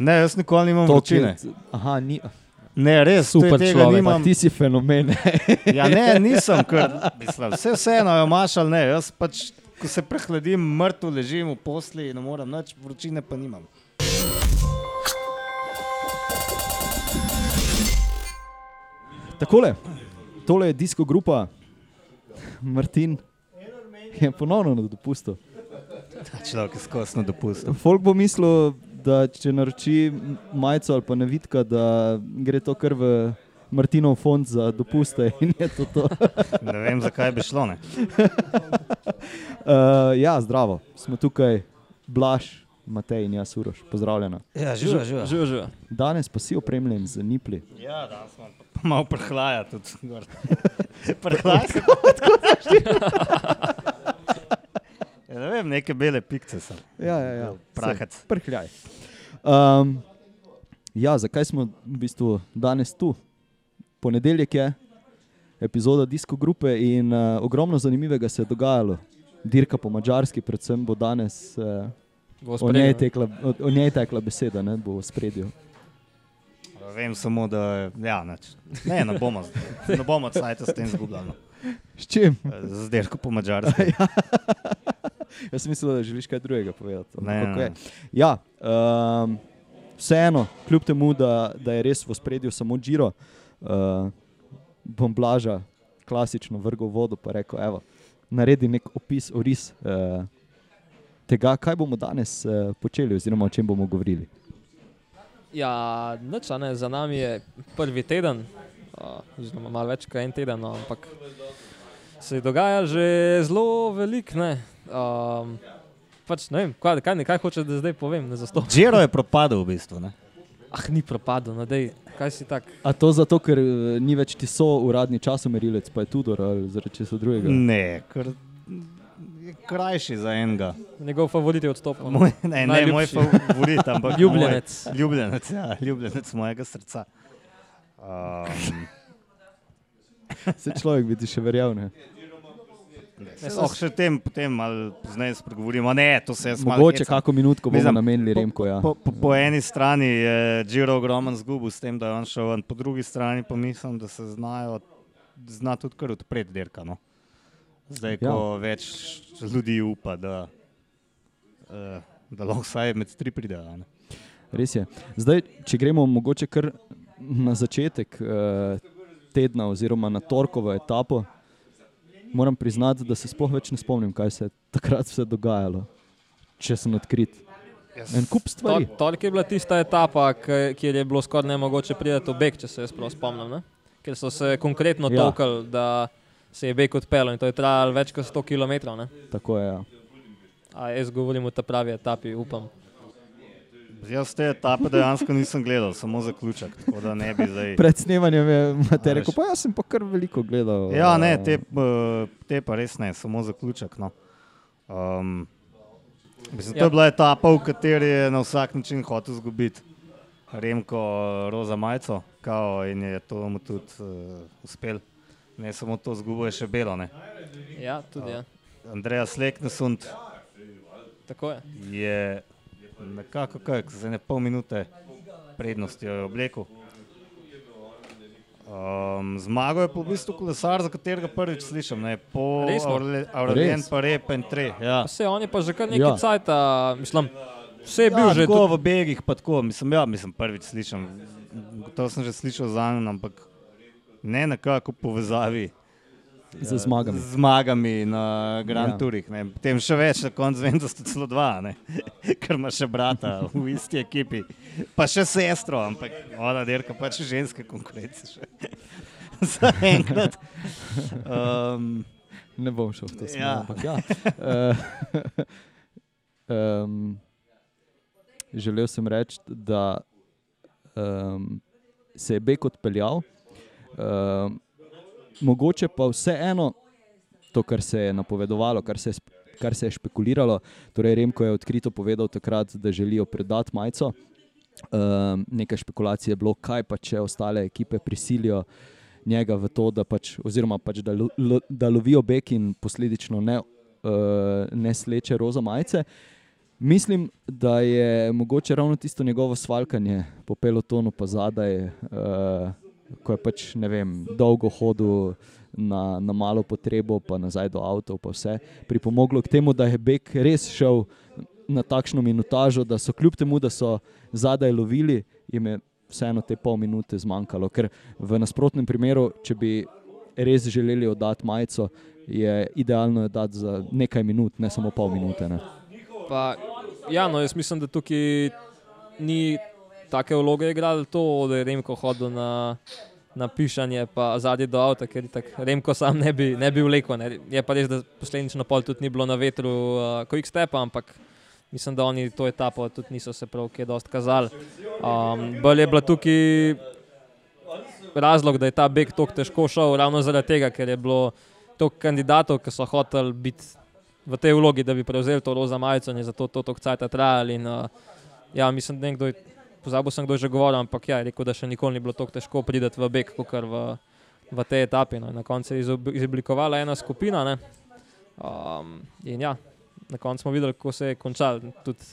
Ne, jaz nikoli nimam To, vročine. ki- Aha, ni, Ne, res, Super človek, nimam. ti si fenomen. Ja, ne, nisem, ker mislim, vse vseeno jo imaš ali ne. Jaz pač, ko se prehladim, mrtev ležim v posli in ne morem nič, vročine pa nimam. Takole, tole je disko grupa, Martin je ponovno na dopustu. Ta človek je skosno dopustil. Folk bo mislil, da če naroči majico ali pa nevidka, da gre to kar v Martinov fond za dopuste in je to to. Ne vem, zakaj bi šlo. Ne? Uh, ja, zdravo, smo tukaj, Blaž, Matej in jaz, Uroš, pozdravljena. Ja, Živa, živa. Danes pa si opremljen z nipli. Ja, da smo pa malo prhlaja tudi. Prhlaja se. Ja, ne vem, neke bele pikce so. Ja, ja, ja. Prahec. Saj, Prhljaj. Um, ja, zakaj smo v bistvu danes tu? Ponedeljek je epizoda disko grupe in uh, ogromno zanimivega se je dogajalo. Dirka po mačarski, predvsem bo danes uh, Bo o, njej tekla, o, o njej tekla beseda, ne bo v spredju. Vem samo, da ja, nič. ne, ne bomo, ne bomo cajta s tem zgubljali. S čim? Z dirko po mačarski. Jaz sem mislil, da želiš kaj drugega povedati. Ne, kako ne. Ja, um, vseeno, kljub temu, da, da je res v spredju samo Džiro, uh, bom blaža klasično vrgel vodo in rekel: evo, naredi nek opis, oris uh, tega, kaj bomo danes uh, počeli, oziroma o čem bomo govorili. Ja, nič, a ne, za nami je prvi teden, uh, oziroma malo več kot en teden, no, ampak se dogaja že zelo veliko. Ne. Um, pač, ne vem, kaj, kaj, ne, kaj hoče, da zdaj povem, ne zastopam. Džero je propadel v bistvu. Ne? Ah, ni propadel, no, dej, kaj si tak. A to zato, ker uh, ni več ti so uradni časomerilec, pa je Tudor ali zaradi česa drugega. Ne, ker je krajši za enega. Njegov favorit je odstopil. no. Moj, ne, ne moj Najljubši. favorit, ampak Ljubljenec. Moj, ljubljenec, ja, ljubljenec mojega srca. Um, Se človek bi ti še verjel. Ne? ne, oh, še tem, potem malo pozneje spregovorimo. Ne, to se jaz malo Mogoče hecam. kako minutko bomo Mislim, namenili Remko. Ja. Po, po, po eni strani je Džiro ogromen zgubil s tem, da je on šel ven, po drugi strani pa mislim, da se znajo, zna tudi kar odpreti dirka. No? Zdaj, ko ja. več ljudi upa, da, uh, da lahko vsaj med tri pridejo. Res je. Zdaj, če gremo mogoče kar na začetek uh, tedna, oziroma na torkovo etapo, moram priznati, da se sploh več ne spomnim, kaj se je takrat vse dogajalo, če sem odkrit. En kup stvari. Tor- Torek je bila tista etapa, kjer je bilo skoraj nemogoče priti v Beg, če se jaz prav spomnim. Ne? Ker so se konkretno Ja. tokali, da se je Beg odpeljal in to je trajalo več kot 100 km. Ne? Tako je. Ja. A jaz govorim o ta pravi etapi, upam. Jaz te etape dejansko nisem gledal, samo zaključek. Tako da ne bi zdaj. Pred snemanjem je Matej A, rekel, veš. pa jaz sem pa kar veliko gledal. Ja, ne, eh, te, eh, te pa res ne, samo zaključek. No. Um, mislim, to Ja. je bila etapa, v kateri je na vsak način hotel izgubiti Remko eh, Roza Majco kao, in je to mu tudi uh, uspel. Ne samo to, zgubo je še belo. Ne. Ja, tudi ja. Andreja Sleknesund Tako je. je nekako kaj, za ne pol minute prednosti jo je oblekel. Um, zmagal je pa v bistvu kolesar, za katerega prvič slišim, ne po Resno? Aurelien Res? pa Repen 3. Ja. Vse on je pa že kar nekaj Ja. cajta, mislim, vse je bil ja, že tako v begih, pa tako, mislim, ja, mislim prvič slišim. To sem že slišal za njim, ampak ne nekako v povezavi. Z zmagami. Z zmagami na Grand Ja. ja. Tourih. Potem še več, na koncu vem, da sta celo dva, ne. ker ima še brata v isti ekipi, pa še sestro, ampak ona dirka pač ženske konkurence. Še. Za enkrat. Um, Ne bom šel v to smer. Ja. Ampak ja. Eh, um, želel sem reči, da um, se je Bek odpeljal, um, mogoče pa vseeno to, kar se je napovedovalo, kar se je, kar se je špekuliralo. Torej, Remko je odkrito povedal takrat, da želijo predati majico. Um, nekaj špekulacij je bilo, kaj pa če ostale ekipe prisilijo njega v to, da, pač, oziroma pač, da, lo, lo, da lovijo bek in posledično ne, uh, ne sleče roza majice. Mislim, da je mogoče ravno tisto njegovo svalkanje po pelotonu, pa zadaj, uh, ko je pač ne vem, dolgo hodil na, na malo potrebo, pa nazaj do avta, pa vse pripomoglo k temu, da je Bek res šel na takšno minutažo, da so kljub temu, da so zadaj lovili, jim je vseeno te pol minute zmanjkalo. Ker v nasprotnem primeru, če bi res želeli oddati majico, je idealno jo dati za nekaj minut, ne samo pol minute. Ne. Pa, ja, no, jaz mislim, da tukaj ni take vloge igral to, da je Remko hodil na, na pišanje, pa zadnji do avta, ker je tako Remko sam ne bi, ne bi vlekel. Ne. Je pa res, da posledično pol tudi ni bilo na vetru, uh, ko jih stepa, ampak mislim, da oni to etapo tudi niso se prav kje dost kazali. Um, bolj je bila tukaj razlog, da je ta beg tako težko šel, ravno zaradi tega, ker je bilo toliko kandidatov, ki so hoteli biti v tej vlogi, da bi prevzeli to roza majico in zato to tako cajt trajali. In, uh, ja, mislim, da nekdo je, pozabil sem, kdo je že govoril, ampak ja, rekel, da še nikoli ni bilo tako težko priti v beg, kot v, v tej etapi. No. Na koncu je izoblikovala ena skupina. Um, in ja, na koncu smo videli, kako se je končal. Tudi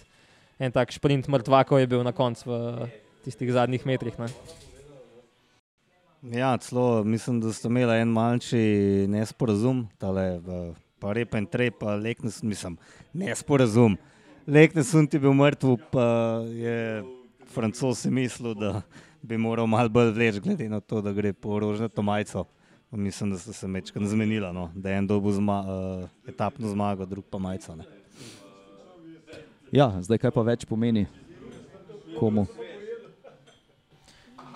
en tak sprint mrtvako je bil na koncu v tistih zadnjih metrih. Ne. Ja, celo mislim, da ste imeli en manjši nesporazum, tale, pa repen tre, pa lekne sem, mislim, nesporazum. Lekne sem ti bil mrtev, pa je francos si mislil, da bi moral malo bolj vleč, glede na to, da gre po rožnato majico. Mislim, da so se mečkam zmenila, no? da je en dobil zma, uh, etapno zmago, drug pa majico. Ne? Ja, zdaj kaj pa več pomeni komu?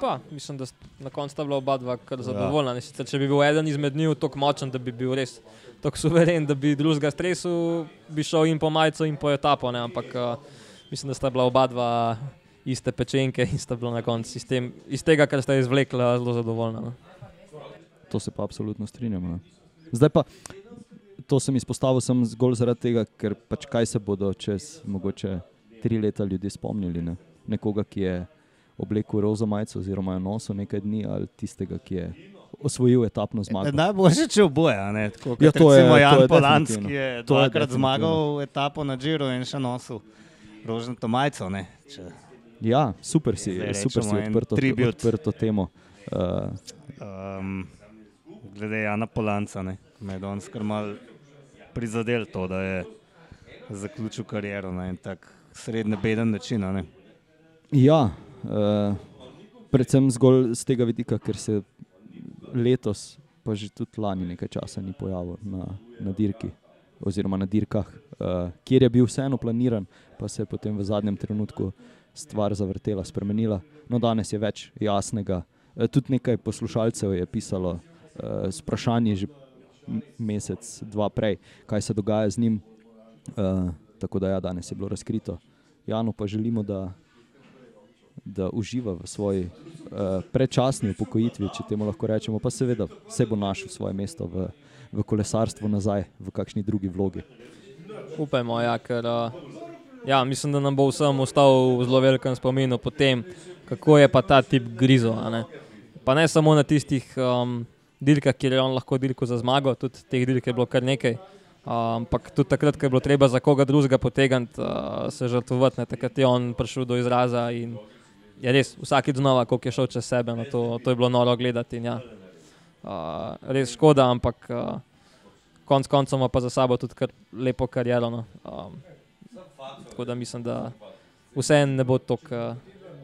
Pa, mislim, da na koncu sta bila oba dva kar zadovoljna. Ja. Sicer, če bi bil eden izmed njih tako močen, da bi bil res tako suveren, da bi drugega stresu, bi šel in po majico in po etapo. Ne? Ampak uh, mislim, da sta bila oba dva iste pečenke in sta bila na koncu iz, iz tega, kar sta izvlekla, zelo zadovoljna. No? To se pa absolutno strinjamo. Zdaj pa, to sem izpostavil sem zgolj zaradi tega, ker pač kaj se bodo čez mogoče tri leta ljudje spomnili. Ne? Nekoga, ki je oblekel roza majico oziroma je nosil nekaj dni ali tistega, ki je osvojil etapno zmago. Najboljše, če oboje. Ja, to je Jan Polanski, ki je dvakrat zmagal etapo na Džiru in še nosil rožnato majico. Če... Ja, super si, super si odprto, odprto temo. Uh, um, glede Jana Polanca, ne, me je danes kar mal prizadel to, da je zaključil kariero na en tak srednje beden način. Ne. Ja, uh, predvsem zgolj z tega vidika, ker se letos, pa že tudi lani nekaj časa ni pojavil na, na dirki. Oziroma na dirkah, uh, kjer je bil vseeno planiran, pa se je potem v zadnjem trenutku stvar zavrtela, spremenila. No, danes je več jasnega. Uh, tudi nekaj poslušalcev je pisalo, uh, s vprašanji že mesec, dva prej, kaj se dogaja z njim. Uh, tako da ja, danes je bilo razkrito. Janu pa želimo, da, da uživa v svoji uh, predčasni upokojitvi, če temu lahko rečemo, pa seveda se bo našel svoje mesto v, v kolesarstvu nazaj, v kakšni drugi vlogi. Upajmo, ja, ker uh, ja, mislim, da nam bo vsem ostal v zelo velikem spominu po tem, kako je pa ta tip grizo. Ne? Pa ne samo na tistih. Um, dirkah, kjer je on lahko dirkal za zmago, tudi teh dirk je bilo kar nekaj. Ampak um, tudi takrat, ko je bilo treba za koga drugega potegniti, uh, se žrtvovati, takrat je on prišel do izraza in je res vsakeč znova, koliko je šel čez sebe, no, to, to je bilo noro gledati. Ja. Uh, res škoda, ampak uh, konc koncev ima pa za sabo tudi kar lepo kariero. No. Um, tako da mislim, da vse ne bo tako uh,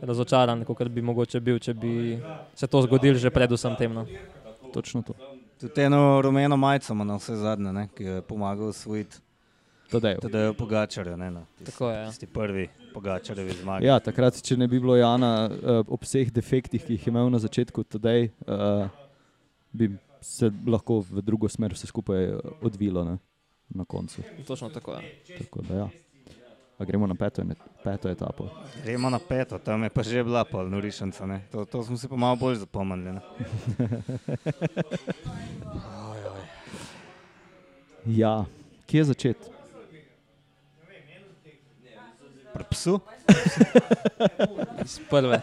razočaran, kot bi mogoče bil, če bi se to zgodilo že predvsem temno točno to. Tudi eno rumeno majico ima na vse zadnje, ne, ki je pomagal usvojiti. Tadej je pogačar, ne na no, tisti, ja. tisti prvi pogačarjevi zmagi. Ja, takrat, če ne bi bilo Jana uh, ob vseh defektih, ki jih je imel na začetku, tadej, uh, bi se lahko v drugo smer vse skupaj eh, odvilo ne, na koncu. Točno tako je. Ja. Tako da, ja. A gremo na peto, peto etapo. Gremo na peto, tam je pa že bila polno rišanca. To, to smo si pa malo bolj zapomnili. ja, kje je začeti? Pri psu? Iz prve.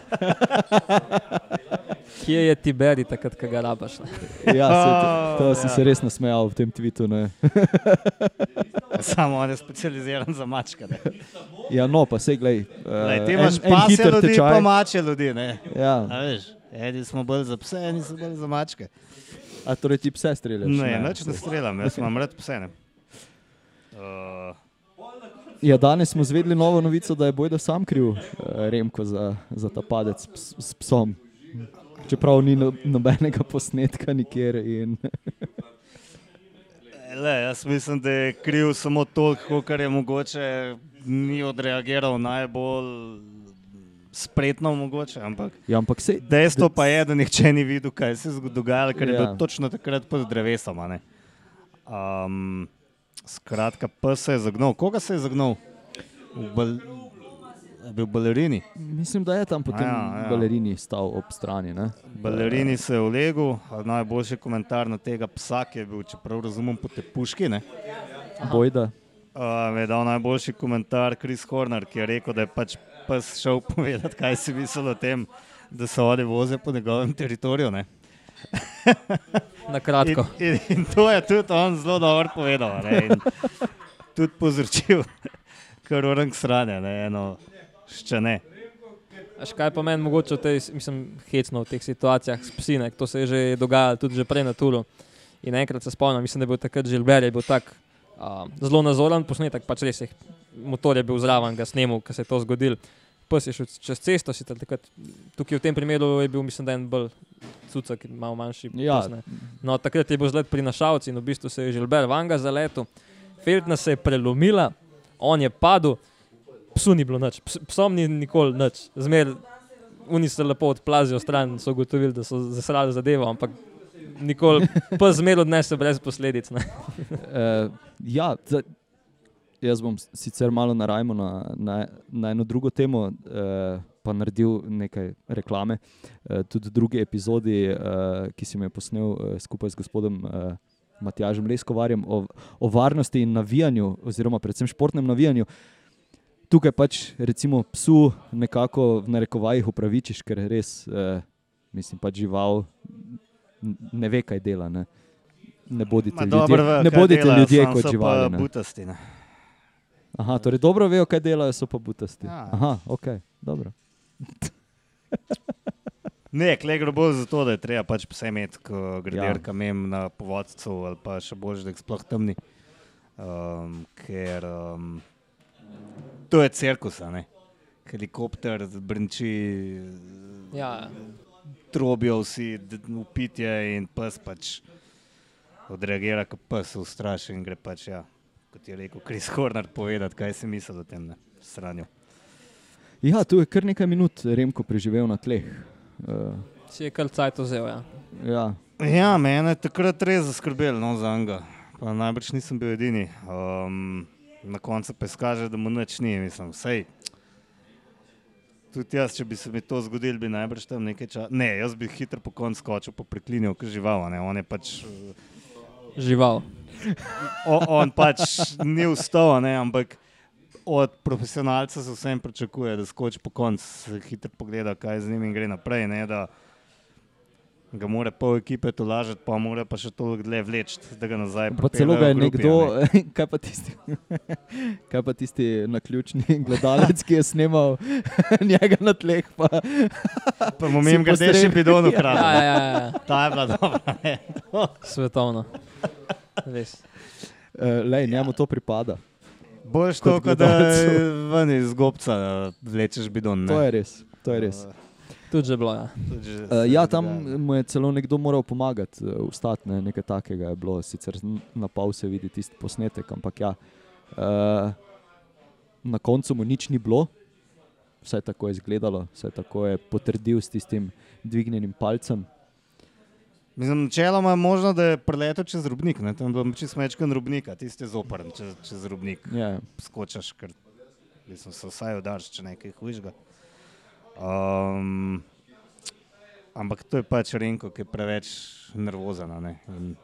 Kje je Tiberi, takrat, ko ga rabaš? ja, se, to, to si se res nasmejal v tem tvitu. Samo on je specializiran za mačke. ne. Ja, no, pa se glej. Lej, Uh, ti imaš pasje ljudi, pa mače ljudi. Ne? Ja, A veš, eni smo bolj za pse, eni so bolj za mačke. a torej ti pse streljaš? Ne, nič ne streljam, jaz imam rad pse. ne. Uh, Ja, danes smo zvedeli novo novico, da je Bojda sam kriv, uh, Remko, za, za ta padec s, s psom. Čeprav ni no, nobenega posnetka nikjer. In, le, jaz mislim, da je kriv samo toliko, kar je mogoče ni odreagiral najbolj spretno, mogoče, ampak ja, ampak se, dejstvo pa je, da nihče ni videl, kaj se je dogajalo, ker je Ja. bil točno takrat pod drevesom. a ne. Um, skratka, pes se je zagnal. Koga se je zagnal? V Bil v balerini. mislim, da je tam potem ja, ja. balerini stal ob strani. Ne? Balerini se je ulegel, najboljši komentar na tega psa, ki je bil, čeprav razumem, po te puški. ne. Bojda. Uh, je dal najboljši komentar Kris Horner, ki je rekel, da je pač pes šel povedati, kaj si misli o tem, da se vode voze po njegovem teritoriju. Na kratko. In, in, in to je tudi on zelo dobro povedal. tudi povzročil, kar orang sranje, ne, eno še ne. Až kaj pa meni mogoče v tej, mislim, hecno v teh situacijah s psi, ne, to se je že dogajalo tudi že prej na turu. In enkrat se spomnim, mislim, da je bil takrat Žilber, je bil tak uh, zelo nazoren posnetek, pač res je, motor je bil zraven, ga snemal, ko se je to zgodilo. Pes je šel čez cesto, sicer takrat, tukaj v tem primeru je bil, mislim, da en bolj cucak, malo manjši. Ja, pes, ne. no, takrat je bil zlet prinašalci in v bistvu se je Žilber vanga zaletel, Feltna se je prelomila, on je padel, psu ni bilo nič, ps- psom ni nikoli nič. Zmer, oni se lepo odplazijo stran, so ugotovili, da so zasrali zadevo, ampak nikoli pa zmer odnese brez posledic. Uh, ja, za, jaz bom sicer malo narajmo na, na, na eno drugo temo, uh, pa naredil nekaj reklame. Uh, tudi drugi epizodi, uh, ki sem jo posnel uh, skupaj z gospodom uh, Matjažem Leskovarjem o, o varnosti in navijanju, oziroma predvsem športnem navijanju. Tukaj pač recimo psu nekako v narekovajih upravičiš, ker res, uh, mislim, pač žival ne ve, kaj dela. Ne, ne bodite Ma ljudje, dobro ne bodite delajo, ljudje kot živali. ne. Butasti, ne. Aha, torej dobro vejo, kaj delajo, so pa butasti. Ja. Aha, ok, dobro. Ne, kle gre bolj za to, da je treba pač pse imeti, ko gre Ja. dirka mem na povodcu ali pa še bolj, da jih sploh temni. Um, ker um, to je cirkus, ne. Helikopter brnči, Ja, trobijo vsi, upitje in pes pač odreagira, kot pes ustraši in gre pač, ja, kot je rekel Kris Horner, povedati, kaj si misli o tem ne, sranju. Ja, tu je kar nekaj minut Remko preživel na tleh. Uh, si je kar cajt vzel. Ja. ja. Ja, mene je takrat res zaskrbelo no, za njega. Pa najbrž nisem bil edini. Um, na koncu pa izkaže, da mu nič ni, mislim, vsej. Tudi jaz, če bi se mi to zgodilo, bi najbrž tam nekaj časa. Ne, jaz bi hitro po koncu skočil, pa priklinil, ker žival. ne. On je pač, Žival. o, on pač ni vstal, ne, ampak od profesionalca se vsem pričakuje, da skoči po koncu, hitro pogleda, kaj z njim in gre naprej. Ne, da, Ga mora pol ekipe tolažiti, pa mora pa še toliko dlje vleči, da ga nazaj Pa celo ga je grupi, nekdo, a ne. kaj pa tisti, kaj pa tisti naključni gledalec, ki je snimal njega na tleh. Pa, Pa mu si mim grede še bidon Ja, ukradel. ja, ja, ja. Ta je bila dobra. ne. svetovno. Res. uh, lej, njemu to pripada. Kot to, kot da ven iz gobca vlečeš bidon. ne. To je res. To je res. Tudi že bilo. Ja. Tudi že Uh, ja, tam mu je celo nekdo moral pomagati, uh, vstati, ne, nekaj takega je bilo, sicer na pol se vidi tisti posnetek, ampak ja, uh, na koncu mu nič ni bilo, vse tako je izgledalo, vse tako je potrdil s tistim dvignjenim palcem. Mislim, načeloma je možno, da je preletel čez rubnik. Ne? Tam je bilo čisto mečken rubnika, tisti je zoprn čez, čez rubnik. Ja, Skočaš, ker mislim, se vsaj udariš, če nekaj hujšga. Um, ampak to je pač Renko, ki je preveč nervozen. a ne. In,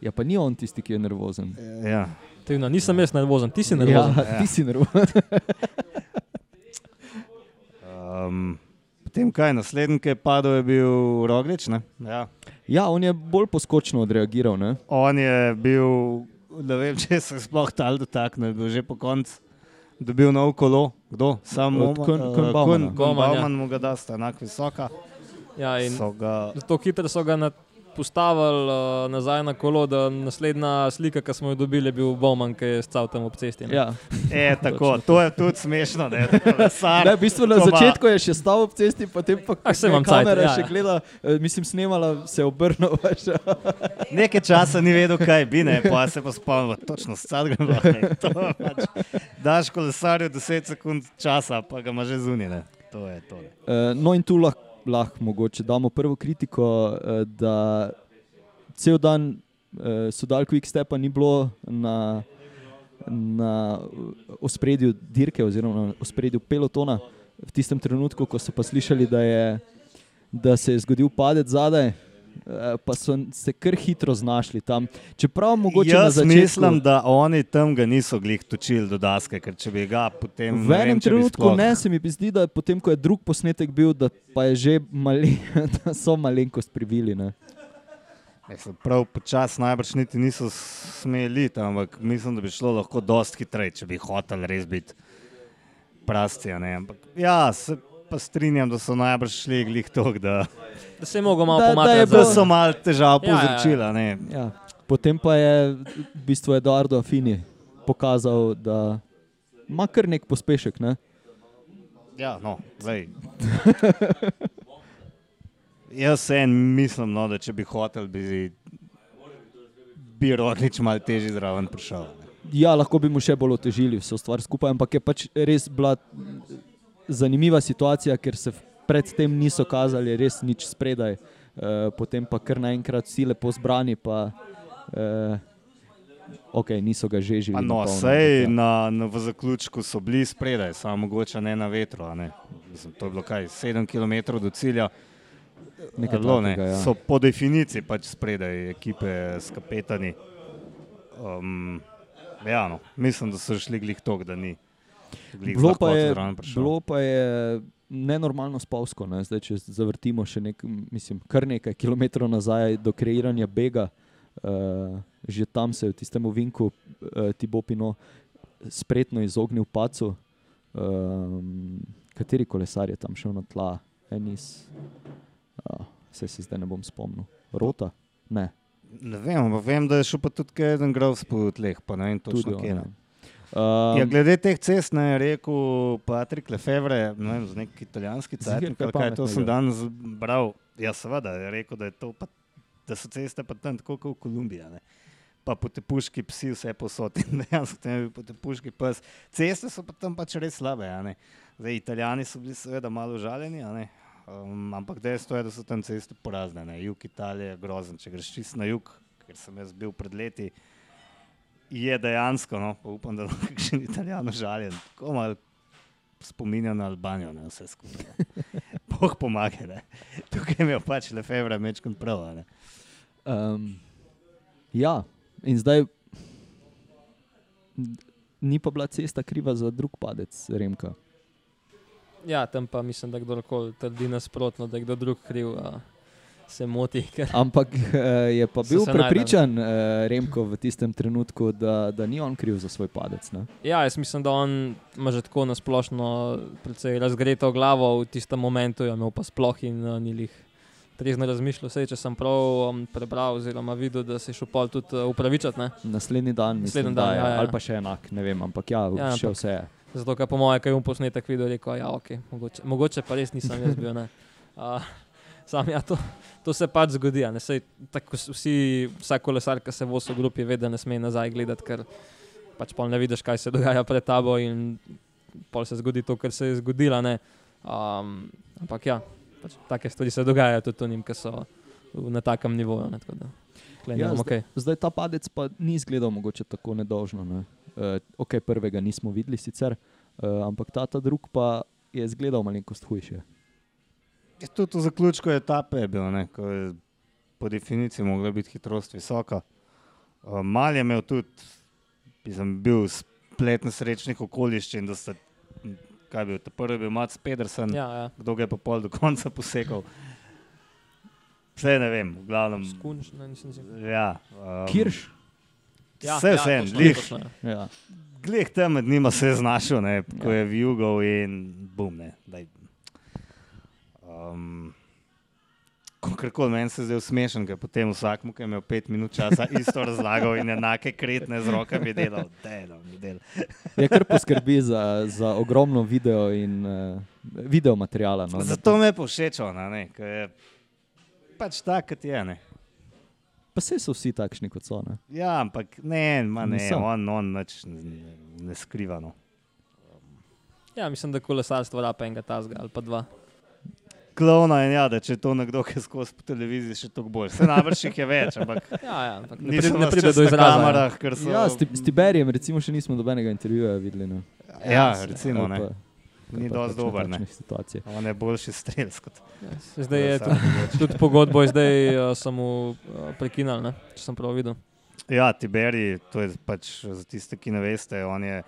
ja, pa ni on tisti, ki je nervozen. ja. Ti, no, nisem jaz nervozen, ti si nervozen. Ja, ti si nervozen. Um, potem kaj, naslednji, ki je padel, je bil Roglič. ne? Ja. Ja, on je bolj poskočno odreagiral. Ne? On je bil ne vem, če se je sploh tal dotaknil, je bil že po koncu. Dobil nov kolo, kdo? Samo Od Kun- Kun Baumana. Bauman, ja. Bauman mu ga da, sta enako visoka. Ja, in So ga, Zato hitro so ga na- postavili uh, nazaj na kolo, da naslednja slika, ki smo jo dobili, je bil Bowman, ki je stal tam ob cesti. ne. Ja. e, tako, to je tudi smešno. Ne, sar, Ne, v bistvu na začetku je še stal ob cesti, potem pa je imam cajt, kamera ja, še ja. gleda, eh, mislim, snemala, se je obrnil. Nekaj časa ni vedel, kaj bi, ne, pa se pa spomnil, točno sad gremo. Pač, daš kolesarju 10 sekund časa, pa ga ima že zunine. To je to. Ne. Eh, No, in tu lahko lah, mogoče damo prvo kritiko, eh, da cel dan eh, sodal Quick Stepa ni bilo na, na ospredju dirke oziroma na ospredju pelotona. V tistem trenutku, ko so pa slišali, da, je, da se je zgodil padec zadaj, pa so se kar hitro znašli tam. Čeprav mogoče na Jaz začetku. mislim, da oni tam ga niso glih točili do daske, ker če bi ga potem. V ne enem vem, trenutku sploh- ne, se mi zdi, da potem, ko je drug posnetek bil, da, pa je že mali, da so malenkost privili. Ne. Mislim, prav počasi najbrž niti niso smeli, ampak mislim, da bi šlo lahko dosti hitreje, če bi hoteli res biti prasti. Ampak, ja, se pa strinjam, da so najbrž šli glih tok, da, Da se je mogel malo Da- da je pomakniti. bilo- so malo težav Ja, ja, ja. povzročila. ne. Ja. Potem pa je v bistvu Eduardo Afini pokazal, da ima kar nek pospešek. Ne. Ja, no, zdaj. Jaz en mislim, no, da če bi hotel, bi, bi rodnič malo težje zraven prišel. ne. Ja, lahko bi mu še bolj otežili vso stvar skupaj, ampak je pač res bila zanimiva situacija, ker se predtem niso kazali res nič spredaj, uh, potem pa kar naenkrat vsi lepo zbrani, pa uh, ok, niso ga že živeli. No, sej ja. na, na, v zaključku so bili spredaj, samo mogoče ne na vetru. Ne. Mislim, to je bilo kaj, 7 km do cilja. Nekaj Bilo, ne. ja. So po definiciji pač spredaj ekipe s kapetani. Um, ja, no, mislim, da so šli glih tok, da ni. Bilo pa, je, bilo pa je nenormalno spolsko. Ne? Zdaj, če zavrtimo še nek, mislim, kar nekaj kilometrov nazaj do kreiranja bega, uh, že tam se je v tistem ovinku uh, Tibopino spretno izognil pacu. Um, kateri kolesar je tam šel na tla, Enis, uh, se se zdaj ne bom spomnil. Rota? Ne, Ne vem, vem, da je šel pa tudi kaj en grov po tleh, pa ne vem točno kje. ne. Um, Ja, glede teh cest ne, je rekel Patrik Lefevre, ne vem, z nek italijanski cajtnik, kaj to sem danes bral. Ja, seveda, je rekel, da, je to pa, da so ceste pa tam tako kot v Kolumbiji. ne. Pa potepuški psi vse posod in dejansko tam je bil potepuški pes. Ceste so pa tam pač res slabe. Zdaj, italijani so bili seveda malo užaljeni, um, ampak dejstvo je, da so tam ceste porazne. Ne. Jug Italije je grozen, če greš čist na jug, ker sem jaz bil pred leti je dejansko, no, pa upam, da je še ni italijan užaljen. Tako malo spominja na Albanijo, ne vse skupaj. Bog pomaga, ne. Tukaj je imel pač Lefebvre mečkon prav. a ne. Um, ja, in zdaj ni pa bila cesta kriva za drug padec Remka. Ja, tam pa mislim, da kdorkoli trdi nasprotno, da je kdo drug kriv, a se moti. Ker... Ampak eh, je pa bil prepričan eh, Remko v tistem trenutku, da, da ni on kriv za svoj padec. Ne? Ja, jaz mislim, da on ima že tako nasplošno precej razgreto glavo v tistem momentu, je imel pa sploh in uh, ni jih trezno razmišljal. Sej, če sem prav um, prebral oziroma videl, da se je šel pol tudi uh, upravičati. Ne? Naslednji dan, mislim, Naslednji da dan, je, ja, ja. ali pa še enak, ne vem, ampak ja, Ja, še ampak- vse je. Zato, ker po mojem, kaj je um posnetek videl, rekel, ja, okay, mogoče, mogoče pa res nisem jaz bil. ne. Uh, sam, ja, to, to se pač zgodi. Sej, tako vsi, vsak kolesar, ki se vozi v grupi, ve, da ne sme nazaj gledati, ker pač pol ne vidiš, kaj se dogaja pred tabo in pol se zgodi to, kar se je zgodilo. Um, ampak ja, pač, take stvari se dogajajo tudi njim, ki so na takem nivoju. Ne, tako da, tukaj Ja, zdaj, okay. zdaj ta padec pa ni izgledal mogoče tako nedolžno. Ne? Uh, ok, prvega nismo videli sicer, uh, ampak ta, ta drug pa je izgledal malenkost hujše. Ja, Tudi v zaključku etape je bil, ne, ko je po definiciji mogla biti hitrost visoka. Uh, Mal je imel tudi, sem bil splet nesrečnih okoliščin, da ste, kaj je bil, ta prvi je bil Mats Pedersen, ja. Ja, ja. kdo ga je pa pol do konca posekal. Vse ne vem, v glavnem. Skunč, ne, nisem si. Ja, um, Kirš, Ja, Vse ja, vseeno, točno, glih. točno, ja. Ja. Glej, tam med njima se je znašel, ne, ko Ja. je vijugov in bum. Ne, daj. Um, Kakorkoli meni se zdaj smešen, ker potem vsak mu, ki je imel pet minut časa, isto razlagal in enake kretne z rokami delal. Daj, no, mi del. Je kar poskrbi za, za ogromno video in uh, video materijala. No, Zato me je povšečal, ne, ker je pač tak, kot je. Ne. Pa se so vsi takšni, kot so. Ne? Ja, ampak ne, ma ne Niso. on, on nič ne, ne, ne skriva. No. ja, mislim, da kolesarstvo rapa enega tazga ali pa dva. Klovna in ja, da če je to nekdo, ki je skozi po televiziji, še toliko bolj. Se najbrž jih je več, ampak Ja, ja, ampak ne, pride, ne pride do izraza. ja. kamerah, so. Ja, s, s Tiberijem, recimo, še nismo nobenega intervjuja videli. No. Ja, recimo, Ali ne. pa- Ni kakšne dober, ne. situacije. On je boljši strelec kot Ja, Zdaj je tudi, tudi pogodbo, zdaj uh, samo uh, prekinal, ne? če sem prav videl. Ja, Tiberi, to je pač za tiste, ki ne veste, on je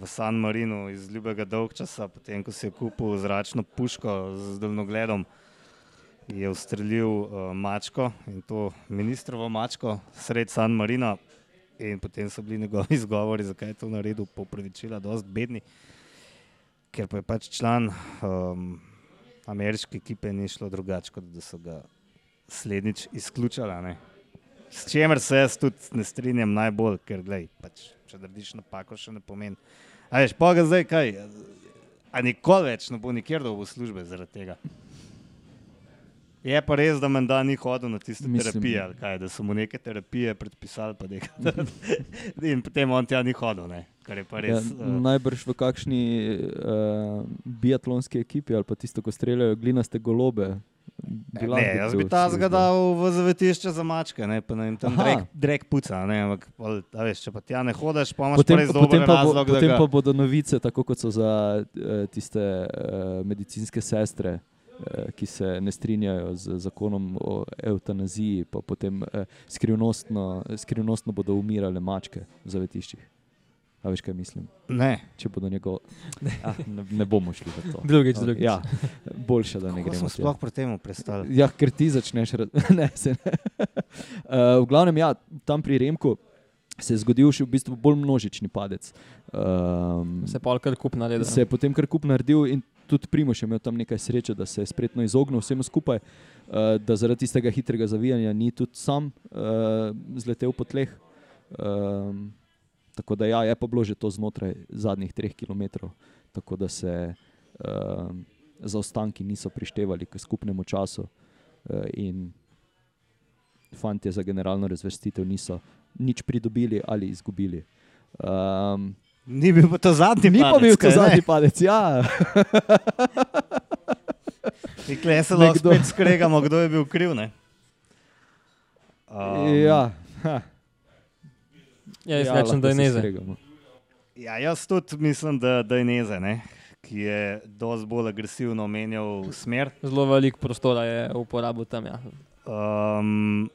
v San Marinu iz ljubega dolgčasa, potem ko si je kupil zračno puško z daljnogledom, je ustrelil uh, mačko in to ministrovo mačko sred San Marina. In potem so bili njegovi izgovori, zakaj je to naredil, po upravičila, dosti bedni, ker pa je pač član um, ameriške ekipe, ni šlo drugače, kot da so ga slednjič izključili. S čimer se jaz tudi ne strinjam najbolj, ker glej, pač, če narediš napako, še ne pomeni. A veš, pa ga zdaj kaj, a nikoli več ne bo nikjer dobil službe zaradi tega. Je pa res, da menda ni hodil na tiste Mislim- terapije, ali kaj, da so mu neke terapije predpisali, pa nekaj. in potem on tja ni hodil, ne? kar je pa Ja, res. Ja, najbrž v kakšni uh, biatlonski ekipi ali pa tisto, ko streljajo glinaste golobe. Bi lahko Ne, jaz bi ta zgadal v zavetišče za mačke, ne, pa ne vem, tam drek, drek puca. Ne, ampak, a veš, če pa tja ne hodiš, pa imaš Potem, res potem, dober pa bo, razlog, potem da pa ga... bodo novice, tako kot so za uh, tiste uh, medicinske sestre, uh, ki se ne strinjajo z zakonom o eutanaziji, pa potem uh, skrivnostno, skrivnostno bodo umirale mačke v zavetiščih. A veš, kaj mislim? Ne, Če bodo njegov... ah, ne, ne bomo šli v to. Drugič, drugič. Ja, boljše, da ne kako gremo. sploh pri tem prestali. Ja, ker ti začneš. raz- ne, se ne. Uh, v glavnem, ja, tam pri Remku se je zgodil še v bistvu bolj množični padec. Um, Se pa kar kup naredi. se je potem kar kup naredil in tudi Primoš je imel tam nekaj sreče, da se je spretno izognil vsemu skupaj, uh, da zaradi tistega hitrega zavijanja ni tudi sam uh, zletel po tleh. Um, tako da ja, je pa bilo že to znotraj zadnjih treh km, tako da se um, zaostanki niso prištevali k skupnemu času uh, in fantje za generalno razvrstitev niso nič pridobili ali izgubili. Um, Ni bil pa to zadnji Ni pa padec, bil to kaj ne? zadnji padec, ja. In klej se lahko spet skregamo, kdo je bil kriv. Ne? Um, ja. Ha. Ja, jaz ja, rečem, da je neze. ja, jaz tudi mislim, da, da je Neze, ne? ki je dosti bolj agresivno menjal smer. Zelo veliko prostora je uporabil tam. Ja. Um,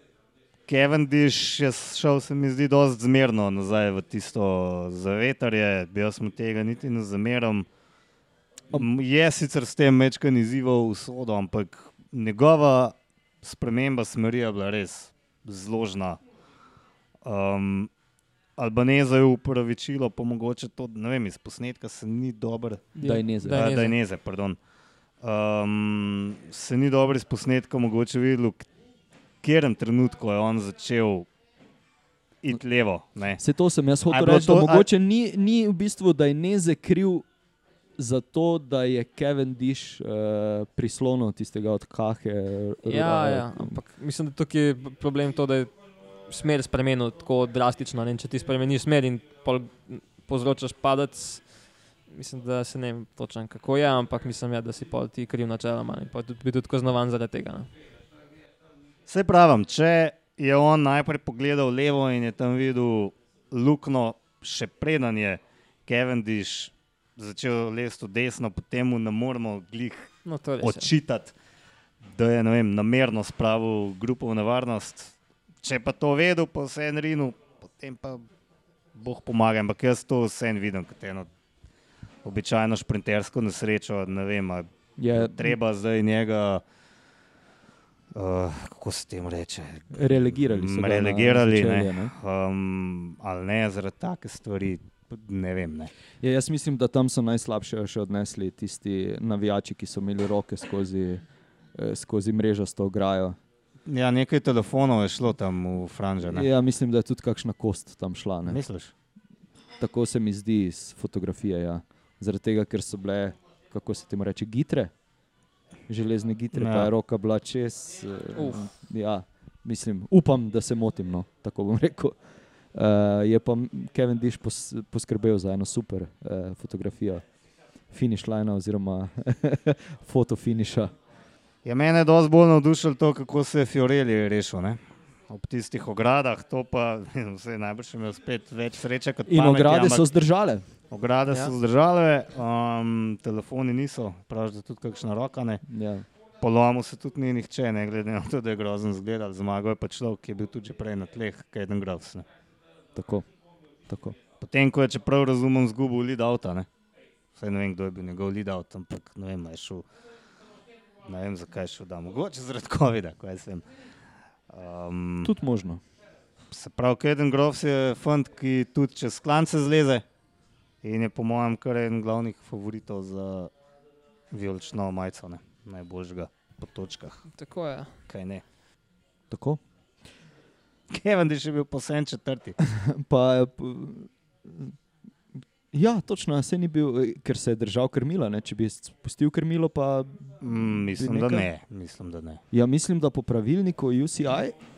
Cavendish je šel, se mi zdi, dosti zmerno nazaj v tisto zavetarje, jaz mu tega niti ne zameram. M, Je sicer s tem večkrat izzival usodo, ampak njegova sprememba smeri je bila res zložna. Um, Albaneza je upravičilo, pa mogoče to, ne vem, iz posnetka se ni dobro Da je neze. Da je Da, neze. da je neze, pardon. Um, se ni dobro iz posnetka mogoče videl, v katerem trenutku je on začel iti levo. Ne. Se to sem jaz A je hotel reči, da to- a- mogoče ni, ni v bistvu, da je neze kriv za to, da je Kevin Dish uh, prislonil tistega od kahe. r- Ja, r- ja, ampak mislim, da tukaj je problem to, da je smer spremenil tako drastično. Ne? Če ti spremeniš smer in povzročaš padec, mislim, da se ne vem točno kako je, ampak mislim, ja, da si pol ti kriv načeloma in pa tudi, bi tudi kaznovan zaradi tega. Ne? Se pravim, če je on najprej pogledal levo in je tam videl luknjo, še preden je Cavendish začel lesti v desno, potem mu ne moremo glih No, očitati, da je vem, namerno spravil grupo v nevarnost. Če pa to vedel, pa vse en rinu, potem pa Bog pomaga. Ampak jaz to vse en vidim kot eno običajno šprintersko nesrečo. Ne vem, a Je, treba zdaj njega uh, kako se temu reče, Relegirali na relegirali, začelje, ne. Um, ali ne, zaradi take stvari, ne vem. Ne. Ja, jaz mislim, da tam so najslabše še odnesli tisti navijači, ki so imeli roke skozi, eh, skozi mrežasto ograjo. Ja, nekaj telefonov je šlo tam v Franže. Ne. Ja, mislim, da je tudi kakšna kost tam šla. Ne? Misliš? Tako se mi zdi iz fotografije. Ja. Zaradi tega, ker so bile, kako se temu reče, gitre, železne gitre, Ja. pa je roka bila čez. eh, Uf. Ja, mislim, upam, da se motim. No, tako bom rekel. Uh, je pa Kevin Dish pos, poskrbel za eno super uh, fotografijo, finish line oziroma foto finisha. Ja, mene je dosti bolj navdušilo to, kako se je Fiorelli rešil. Ne? Ob tistih ogradah, to pa vse najbrž je imel spet več sreče kot In pameti, ograde so zdržale. Ograde Ja. so zdržale, um, telefoni niso, praviš, da tudi kakšna roka ne. Ja. Polomil se tudi ni nihče, ne glede na to, da je grozen zgledal. Zmagal je pa človek, ki je bil tudi že prej na tleh, Kaden Groves. ne. Tako, tako. Potem, ko je, če prav razumem, zgubil lead avta. Ne? Vse ne vem, kdo je bil njegov lead out, ampak ne vem, je šel. Ne vem, zakaj je šel, da mogoče zaradi COVID-a, kaj jaz vem. Um, Tudi možno. se pravi, Kaden Groves je fant, ki tudi čez klance zleze in je po mojem kar en glavnih favoritov za vijolično majico, ne? najboljšega po točkah. Tako je. Kaj ne. Tako. Kevin je še bil posebej četrti. Pa, ja, točno, se ni bil, eh, ker se je držal krmila. Ne? Če bi spustil krmilo, pa Mm, mislim, da nekaj? ne. Mislim, da ne. ja, mislim, da po pravilniku UCI.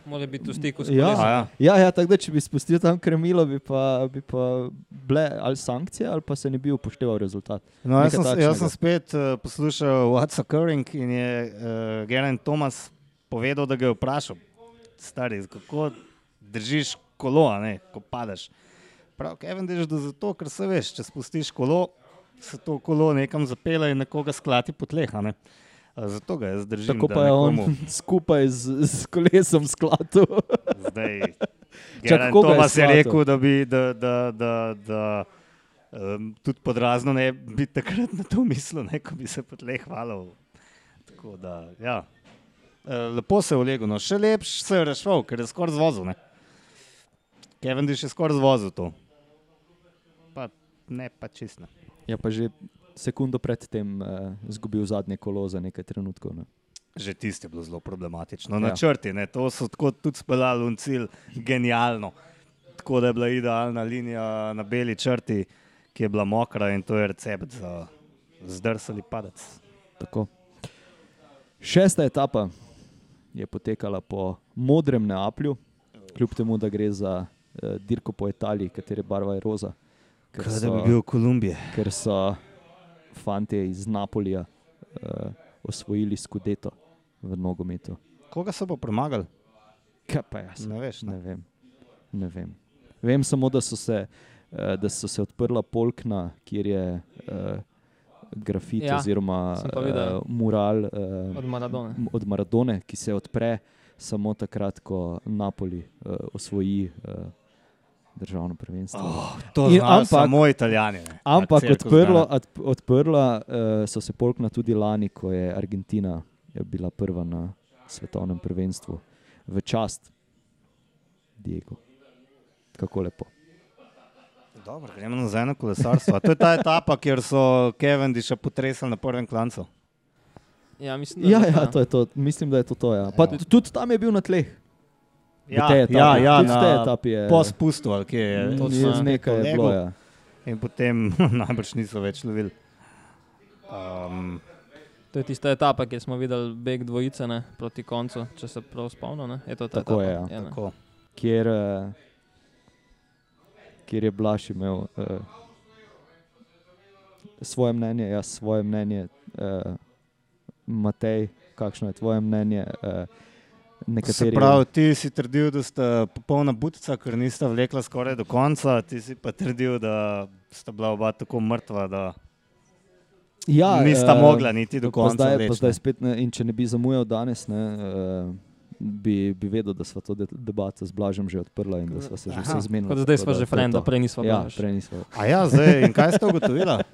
Mora biti v stiku s Ja. kolesom. A ja. Ja, ja tako da če bi spustil tam krmilo, bi pa, bi pa bile ali sankcije, ali pa se ne bi upošteval rezultat. No, jaz, sem, jaz sem spet uh, poslušal What's Occurring in je uh, Geraint Thomas povedal, da ga je vprašal, stari, kako držiš kolo, a ne, ko padeš. Prav, Kevin, da je zato, ker se veš, če spustiš kolo, se to kolo nekam zapela in nekoga sklati po tleh. A Zato ga jaz držim. Tako pa je on skupaj z, z kolesom skladu. Zdaj, Čak, koga je je rekel, da bi da, da, da, da, um, tudi podrazno ne bi takrat na to mislil, ne, ko bi se po tleh hvalil. Tako da, ja. E, Lepo se je ulegel, no. še lepš se je rešil, ker je skoraj zvozil. Ne. Kevin je še skoraj zvozil to. Ne, pa čisto. Ja, pa že sekundo predtem uh, izgubil zadnje kolo za nekaj trenutkov. Ne. Že tisti je bilo zelo problematično. Ja. Načrti, ne, to so tako tudi speljali v cilj, genialno. Tako da je bila idealna linija na beli črti, ki je bila mokra in to je recept za zdrs ali padec. Tako. Šesta etapa je potekala po modrem Neaplju, kljub temu, da gre za uh, dirko po Italiji, katere barva je roza. Ker Kaj da bi bil Kolumbije? ker so fanti iz Napolija uh, osvojili skudeto v nogometu. Koga so pa premagali? Kaj pa jaz? Ne veš. Ne? Ne vem. Ne vem. vem samo, da so se, uh, da so se odprla polkna, kjer je uh, grafit Ja, oziroma uh, mural uh, Od Maradone. od Maradone, ki se odpre samo takrat, ko Napoli uh, osvoji uh, državno prvenstvo. Oh, to In ampak- samo italijani. ne. Ampak odprlo, odprla uh, so se polkna tudi lani, ko je Argentina je bila prva na svetovnem prvenstvu v čast Diego. Kako lepo. Dobro, gremo nazaj na kolesarstvo. A To je ta etapa, kjer so Kevin še potresali na prvem klancu. Ja, mislim, da Ja, ja, to, to je to. Mislim, da je to. to ja. Pa Ja. tudi tam je bil na tleh. Ja, tej etapi. ja, ja, na etapi je. Po spustu, kje je. Mm, to je sem nekaj je bilo. Ja. In potem najbrž niso več lovili. Um, To je tista etapa, kjer smo videli beg dvojice ne, proti koncu, če se prav spomnim. ne. Je to ta Tako etapa? je, ja. ne. tako. Kjer, uh, kjer je Blaž imel uh, svoje mnenje, jaz svoje mnenje, uh, Matej, kakšno je tvoje mnenje? Uh, Se nekateri, pravi, ti si trdil, da sta popolna butica, ker nista vlekla skoraj do konca, ti si pa trdil, da sta bila oba tako mrtva, da ja, nista eh, mogla niti do konca. Zdaj, ne. zdaj spet, ne, in če ne bi zamujal danes, ne, uh, bi, bi vedel, da smo to de debato z Blažem že odprla in da smo se že Aha. vse zmenili. Zdaj smo že frenda, prej nismo Ja, bili. prej nismo. A ja, zdaj, in kaj ste ugotovili?